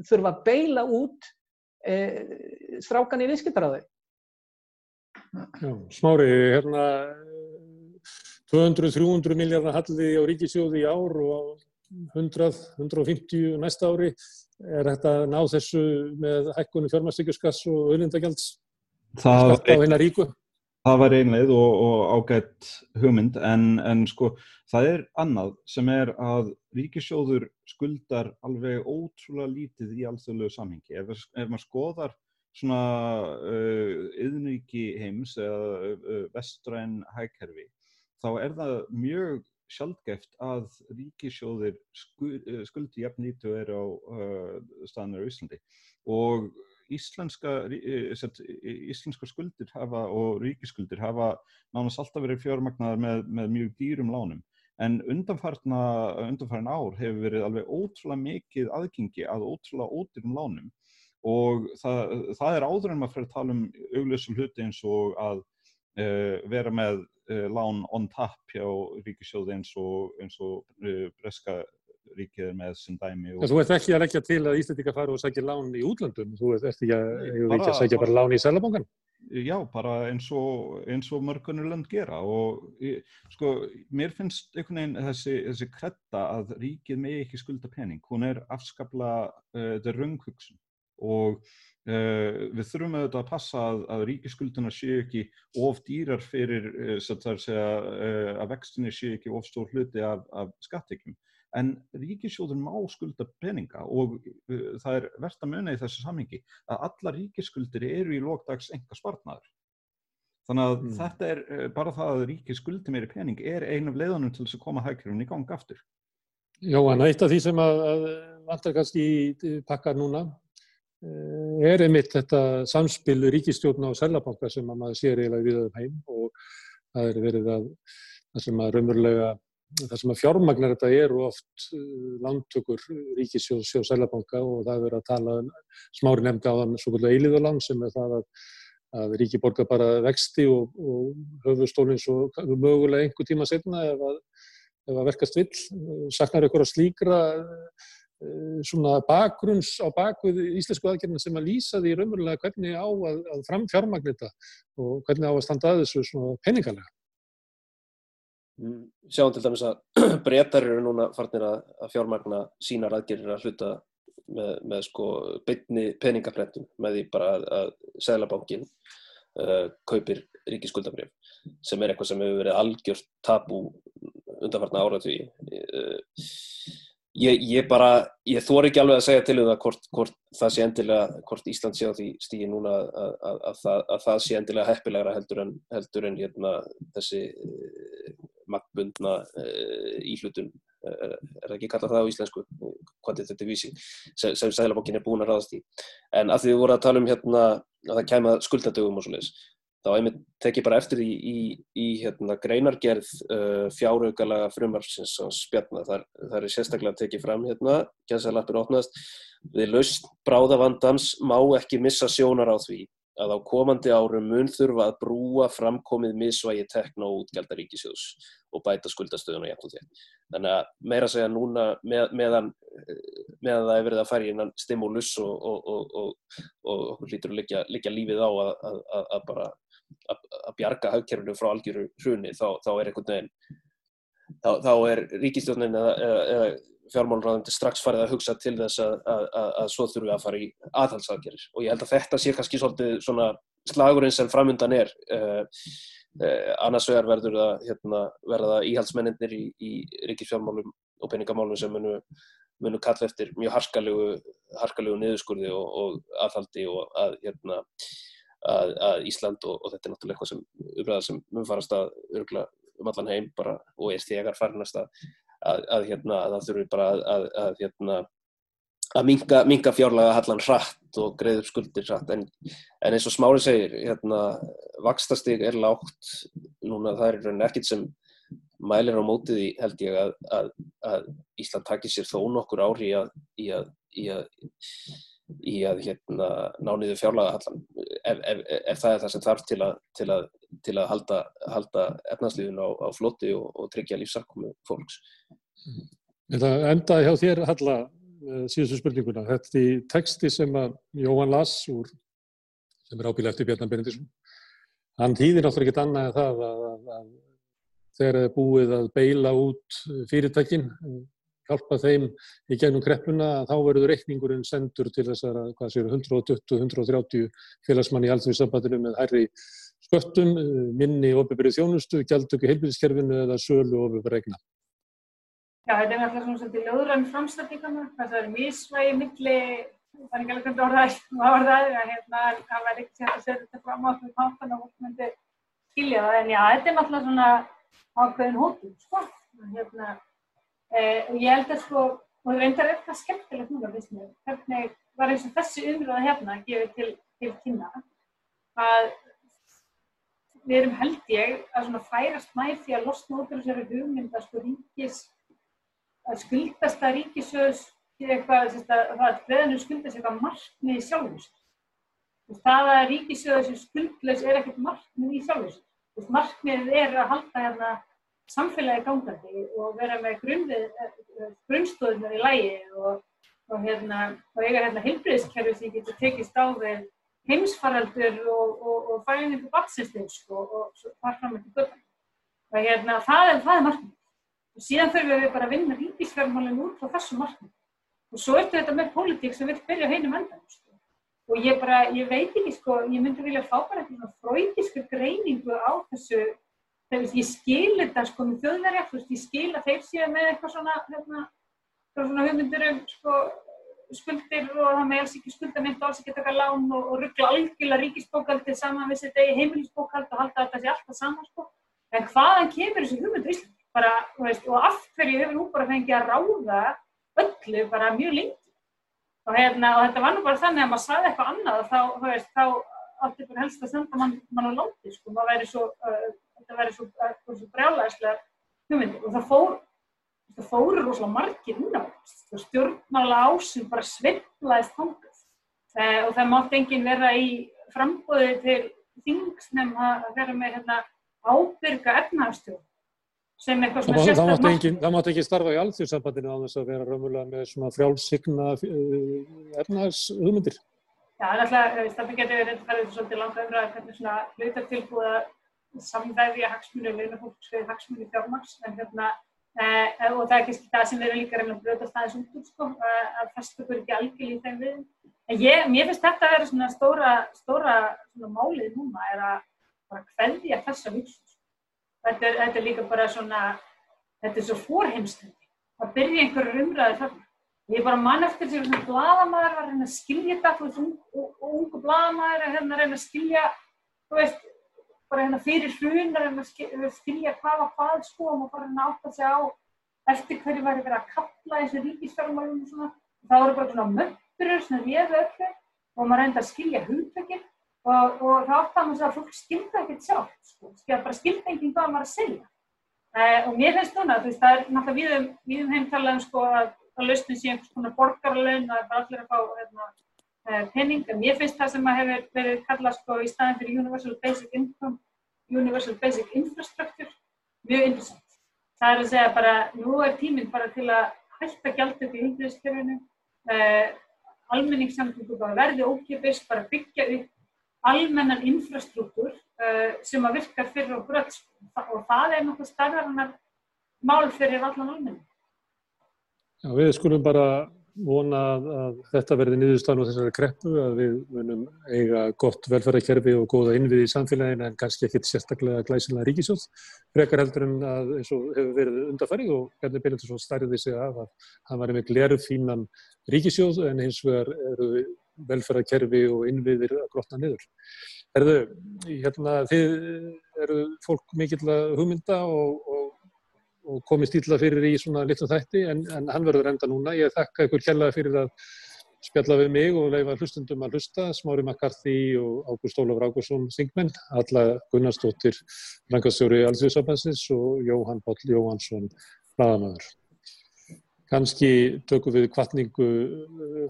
þurfa að beila út e, strákan í viðskiptaráði. Smári, hérna 200-300 miljardar halliði á ríkisjóði í ár og 100-150 næsta ári. Er þetta ná þessu með hækkunni fjármæstíkjuskass og auðlindagjalds? Það, það, það var einleið og, og ágætt hugmynd en, en sko það er annað sem er að ríkisjóður skuldar alveg ótrúlega lítið í alþjóðlegu samhengi. Ef, ef maður skoðar svona uh, heims eða uh, vestræn hægkerfi þá er það mjög sjálfgeft að ríkisjóðir skuldi jafn lítið er á uh, staðnir á Íslandi og íslenska, íslenska skuldir hafa og ríkiskuldir hafa nánast alltaf verið fjármagnar með, með mjög dýrum lánum. En undanfarna, undanfarn ár hefur verið alveg ótrúlega mikið aðgengi að ótrúlega ódýrum lánum. Og það, það er áður en maður fyrir að tala um auglösum hluti eins og að uh, vera með uh, lán on tap hjá ríkisjóði eins og, eins og uh, breska ríkið er með sem dæmi. Og... Þú ert ekki að leggja til að Íslandika fara og segja lán í útlandum, þú ert ekki að, bara, að segja bara lán í selabangan? Já, bara eins og, eins og mörgunur land gera og sko, mér finnst einhvern veginn þessi, þessi kretta að ríkið með ekki skulda pening, hún er afskapla, þetta er rönghugsun og uh, við þurfum auðvitað að passa að, að ríkiskulduna séu ekki of dýrar fyrir uh, segja, uh, að vextinni séu ekki of stór hluti af, af skattekjum. En ríkisjóður má skulda peninga og það er verðt að muna í þessu samhengi að alla ríkisskuldir eru í lókdags enga spartnaður. Þannig að mm. þetta er bara það að ríkið skuldi meiri pening er einu af leiðunum til þess að koma hækjurinn í gang aftur. Já, en eitt af því sem að, að vantar kannski í pakkar núna Eh, er einmitt þetta samspil ríkistjórn á Sælabanka sem að maður sér eiginlega við um heim og það er verið að það sem að raunverulega það sem að fjármagnar þetta eru oft eh, landtökur ríkistjórn á Sælabanka og það er verið að tala um, smári nefndi á þann svo kvöldu eiliðurland sem er það að, að ríki borga bara vexti og, og höfustólinn svo mögulega einhver tíma setna ef að, ef að verkast vill saknar ykkur að slíkra Eh, svona bakgrunns á bakvið íslensku aðgerðina sem að lýsa því raunverulega hvernig á að, að framfjármagnita og hvernig á að standa að þessu peningalega. Sjáum til dæmis að breytar eru núna farnir að, að fjármagna sínar aðgerðir að hluta með, með sko bytni peningaprentum með því bara að, að Sælabankin uh, kaupir ríkisskuldabrjöf sem er eitthvað sem hefur verið algjört tabu undanfarnar áratví. Uh, Ég, ég bara, ég þór ekki alveg að segja til um það hvort, hvort það sé endilega, hvort Ísland sé á því stígi núna að, að, að, að það sé endilega heppilegra heldur en, heldur en hérna, þessi eh, makkbundna eh, íhlutun, er, er ekki kallað það á íslensku, quantitative easing, sem, sem Sælabankin er búin að ráðast í. En að því við vorum að tala um hérna að það kæma skuldadögum og svo leiðis, þá einmitt tek ég bara eftir í, í, í hérna, greinargerð uh, fjáraugalega frumarsins spjarnar, þar, þar er sérstaklega tekið fram hérna, gæðsalappir opnast við laust bráðavandans má ekki missa sjónar á því að á komandi árum mun þurfa að brúa framkomið misvægi tekna og útgjaldaríkisjóðs og bæta skuldastöðuna jægt og þér. Þannig að meira segja núna með, meðan, meðan það er verið að fara í einan stimulus og, og, og, og lítur að liggja, lífið á að, að, að bara að bjarga haugkerfinu frá algjöru hruni þá, þá er einhvern veginn þá, þá er ríkistjónin eða, eða, fjármálurraðandi strax farið að hugsa til þess að, að, að, að svo þurfum við að fara í aðhalsaðgerir og ég held að þetta sé kannski svolítið slagurinn sem framundan er. Uh, uh, annars vegar verður það hérna, verða íhaldsmenninir í, í ríkisfjármálum og peningamálum sem munu, munu kalla eftir mjög harskalegu, harskalegu niðurskurði og, og aðhaldi og að hérna, að Ísland og, og þetta er náttúrulega eitthvað sem umræðar sem mun farast að örgla um allan heim bara og er þegar farinast að að, að, hérna, að það þurfi bara að, að hérna, minga, minga fjárlega hallan hratt og greið upp skuldir hratt. En, en eins og Smári segir hérna, vakstastig er lágt. Núna það er ekkert sem mælir á mótið í held ég að Ísland takir sér þó nokkur ári í að í að, í að í að hérna, ná niður fjárlaga ef, ef, ef það er það sem þarf til að, til að, til að halda, halda efnarslíðun á, á floti og, og tryggja lífsarkomu fólks. Þetta endaði hjá þér Halla síðustu spurninguna. Þetta er texti sem að Jóhann Lass úr, sem er ábíla eftir Bjarnar Benedísson. Hann týðir náttúrulega ekkert annað en það að, að, þegar það er búið að beila út fyrirtækinn hjálpa þeim í gegnum kreppuna þá verður reikningurinn sendur til þessara 120-130 félagsmann í alþjóðsambandinu með hærri sköttum, minni ofiðbyrju þjónustu, gjaldöku heilbíðiskerfinu eða sölu ofiðbyrju regna. Já, þetta er náttúrulega svona svolítið löðrann framstættingana, það er mísvægi milli, það er ekki alveg hvernig orðað var það, hérna, það var ekkert að setja þetta fram á því pátan og hún myndi skilja það, en já, þetta er náttúrulega svona ákveðin hóttum, sko, hérna, Eh, og ég held að sko, og það reyndar eitthvað skemmtilegt núna, finnst mér, hvernig var eins og þessi umröða hérna að gefa til, til kynna að við erum held ég að svona færast nær því að losna út af þessari hugmynd að sko ríkis, að skuldast að ríkisöðs til eitthvað, það að breðinu skuldast eitthvað markmið í sjálfhúst. Það að ríkisöðs skuldleis er ekkert markmið í sjálfhúst. Markmiðið er að halda hérna samfélagi gangandi og vera með grunnstóðunar í lægi og, og, hérna, og eiga hérna heilbreyðskerfi sem getur tekist á við heimsfaraldur og, og fæðingu batsinslegs og þar fram með göttan. Hérna, það er, er markmið. Og síðan þurfum við bara að vinna ríkisverðmálinn út frá þessu markmið. Og svo ertu þetta með pólitík sem vil byrja heinum endan. Sko. Og ég bara, ég veit ekki sko, ég myndi vilja fá bara eitthvað fröytísku greiningu á þessu ég skil þetta sko með þjóðverja, ég skil að þeir séu með eitthvað svona, hérna, svona hugmyndur um sko, skuldir og það með alls ekki skuldamind og alls ekki taka lán og, og ruggla algjörlega ríkisbókaldið saman við þessi degi heimilisbókald og halda þetta sé alltaf saman sko. En hvaðan kemur þessi hugmyndur í Íslandi? Bara, veist, og af hverju hefur nú bara fengið að ráða öllu bara mjög lengi. Og, hérna, og þetta var nú bara þannig að maður saði eitthvað annað og þá, þá átti bara helst að senda mann, mann á láti sko. Maður væri svo... Uh, þetta verið svo, svo brjálæðislega hugmyndir. Og það fór það fóru rosalega margir á stjórnmála ásum bara svindlaðist þangast eh, og það mátt enginn vera í frambóði til þingsnum að vera með hérna, ábyrga efnahagstjórn sem eitthvað svona sérstaklega Það mátt ekki starfa í alþjóðsambandinu á þess að vera raunverulega með svona frjálsigna uh, efnahagshugmyndir. Já, alltaf, það getur verið svolítið langa umræða hvernig svona hlutartilbúða samvæði að hagsmunni launafólks við hagsmunni fjármaks hérna eh, og það er kannski það sem við erum líka reyna að brjóta staðis út sko að festa okkur ekki algjörlega í þeim við en ég, mér finnst þetta að vera svona stóra, stóra svona málið núna er að bara kveldja þessa hugsun þetta er, þetta er líka bara svona þetta er svo fórheimstöndi að byrja einhverju umræði þarna. Ég bara mann eftir því að svona bladamæður var að reyna að skilja þetta og ungu bladamæður að hérna reyna að skilja þú veist bara hérna fyrir hrunar en að skilja hvað var hvað sko og maður bara hérna átt að segja á eftir hverju væri verið að kapla þessi ríkisfjármálum og svona. Það voru bara svona möppurur sem réðu öllu og maður reynda að skilja hugtökinn og, og það átt að maður að fólk skilta ekkert sjálf, sko, skilja bara skilta enginn hvað maður að segja. Uh, og mér finnst núna, þú veist, það er náttúrulega við um, við um heimtala um sko að, að lausnum sé einhvers konar og er bara allir að fá hérna, uh, penning, en mér finnst það sem að hefur verið kallað sko í staðin fyrir Universal Basic Income, Universal Basic Infrastructure, mjög interessant. Það er að segja bara, nú er tíminn bara til að hætta gjald upp í hundriðskerfinu, uh, almenningssamtöku bara verði ókipist, bara byggja upp almennan infrastruktúr uh, sem að virka fyrir okkur öll og það er nokkuð starðarinnar mál fyrir allan almenning. Já, við skulum bara vona að, þetta verði niðurstafn á þessari kreppu, að við munum eiga gott velferðarkerfi og góða innviði í samfélaginu en kannski ekkit sérstaklega glæsilega ríkisjóð. Frekar heldur en að eins og hefur verið undarfærið og Bjarni Beilindursson stærði sig af að hann var með gleru fínan ríkisjóð en hins vegar eru velferðarkerfi og innviðir að grotna niður. Erðu, hérna, þið eru fólk mikill að hugmynda og, og og komið stíla fyrir í svona litlum þætti en, en hann verður enda núna. Ég þakka ykkur kjallaði fyrir að spjalla við mig og leifa hlustundum að hlusta, Smári McCarthy og Ágúst Ólafur Ágússon Singmenn, alla Gunnarsdóttir Frankastjóri Alþjóðsabansins og Jóhann Páll Jóhansson Bladamöður. Kanski tökum við kvartningu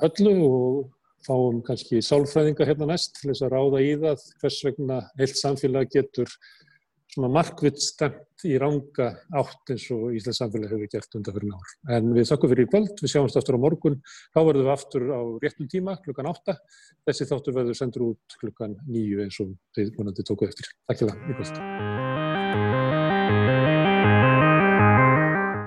höllu og fáum kannski sálfræðinga hérna næst til þess að ráða í það hvers vegna heilt samfélag getur svona markvitt stemt í ranga átt eins og Íslands samfélag hefur gert undan fyrir náður. En við þakkum fyrir í kvöld, við sjáumst aftur á morgun, þá verðum við aftur á réttum tíma klukkan 8. Þessi þáttur verður sendur út klukkan 9 eins og þið vonandi tókuð eftir. Takk fyrir það, í kvöld.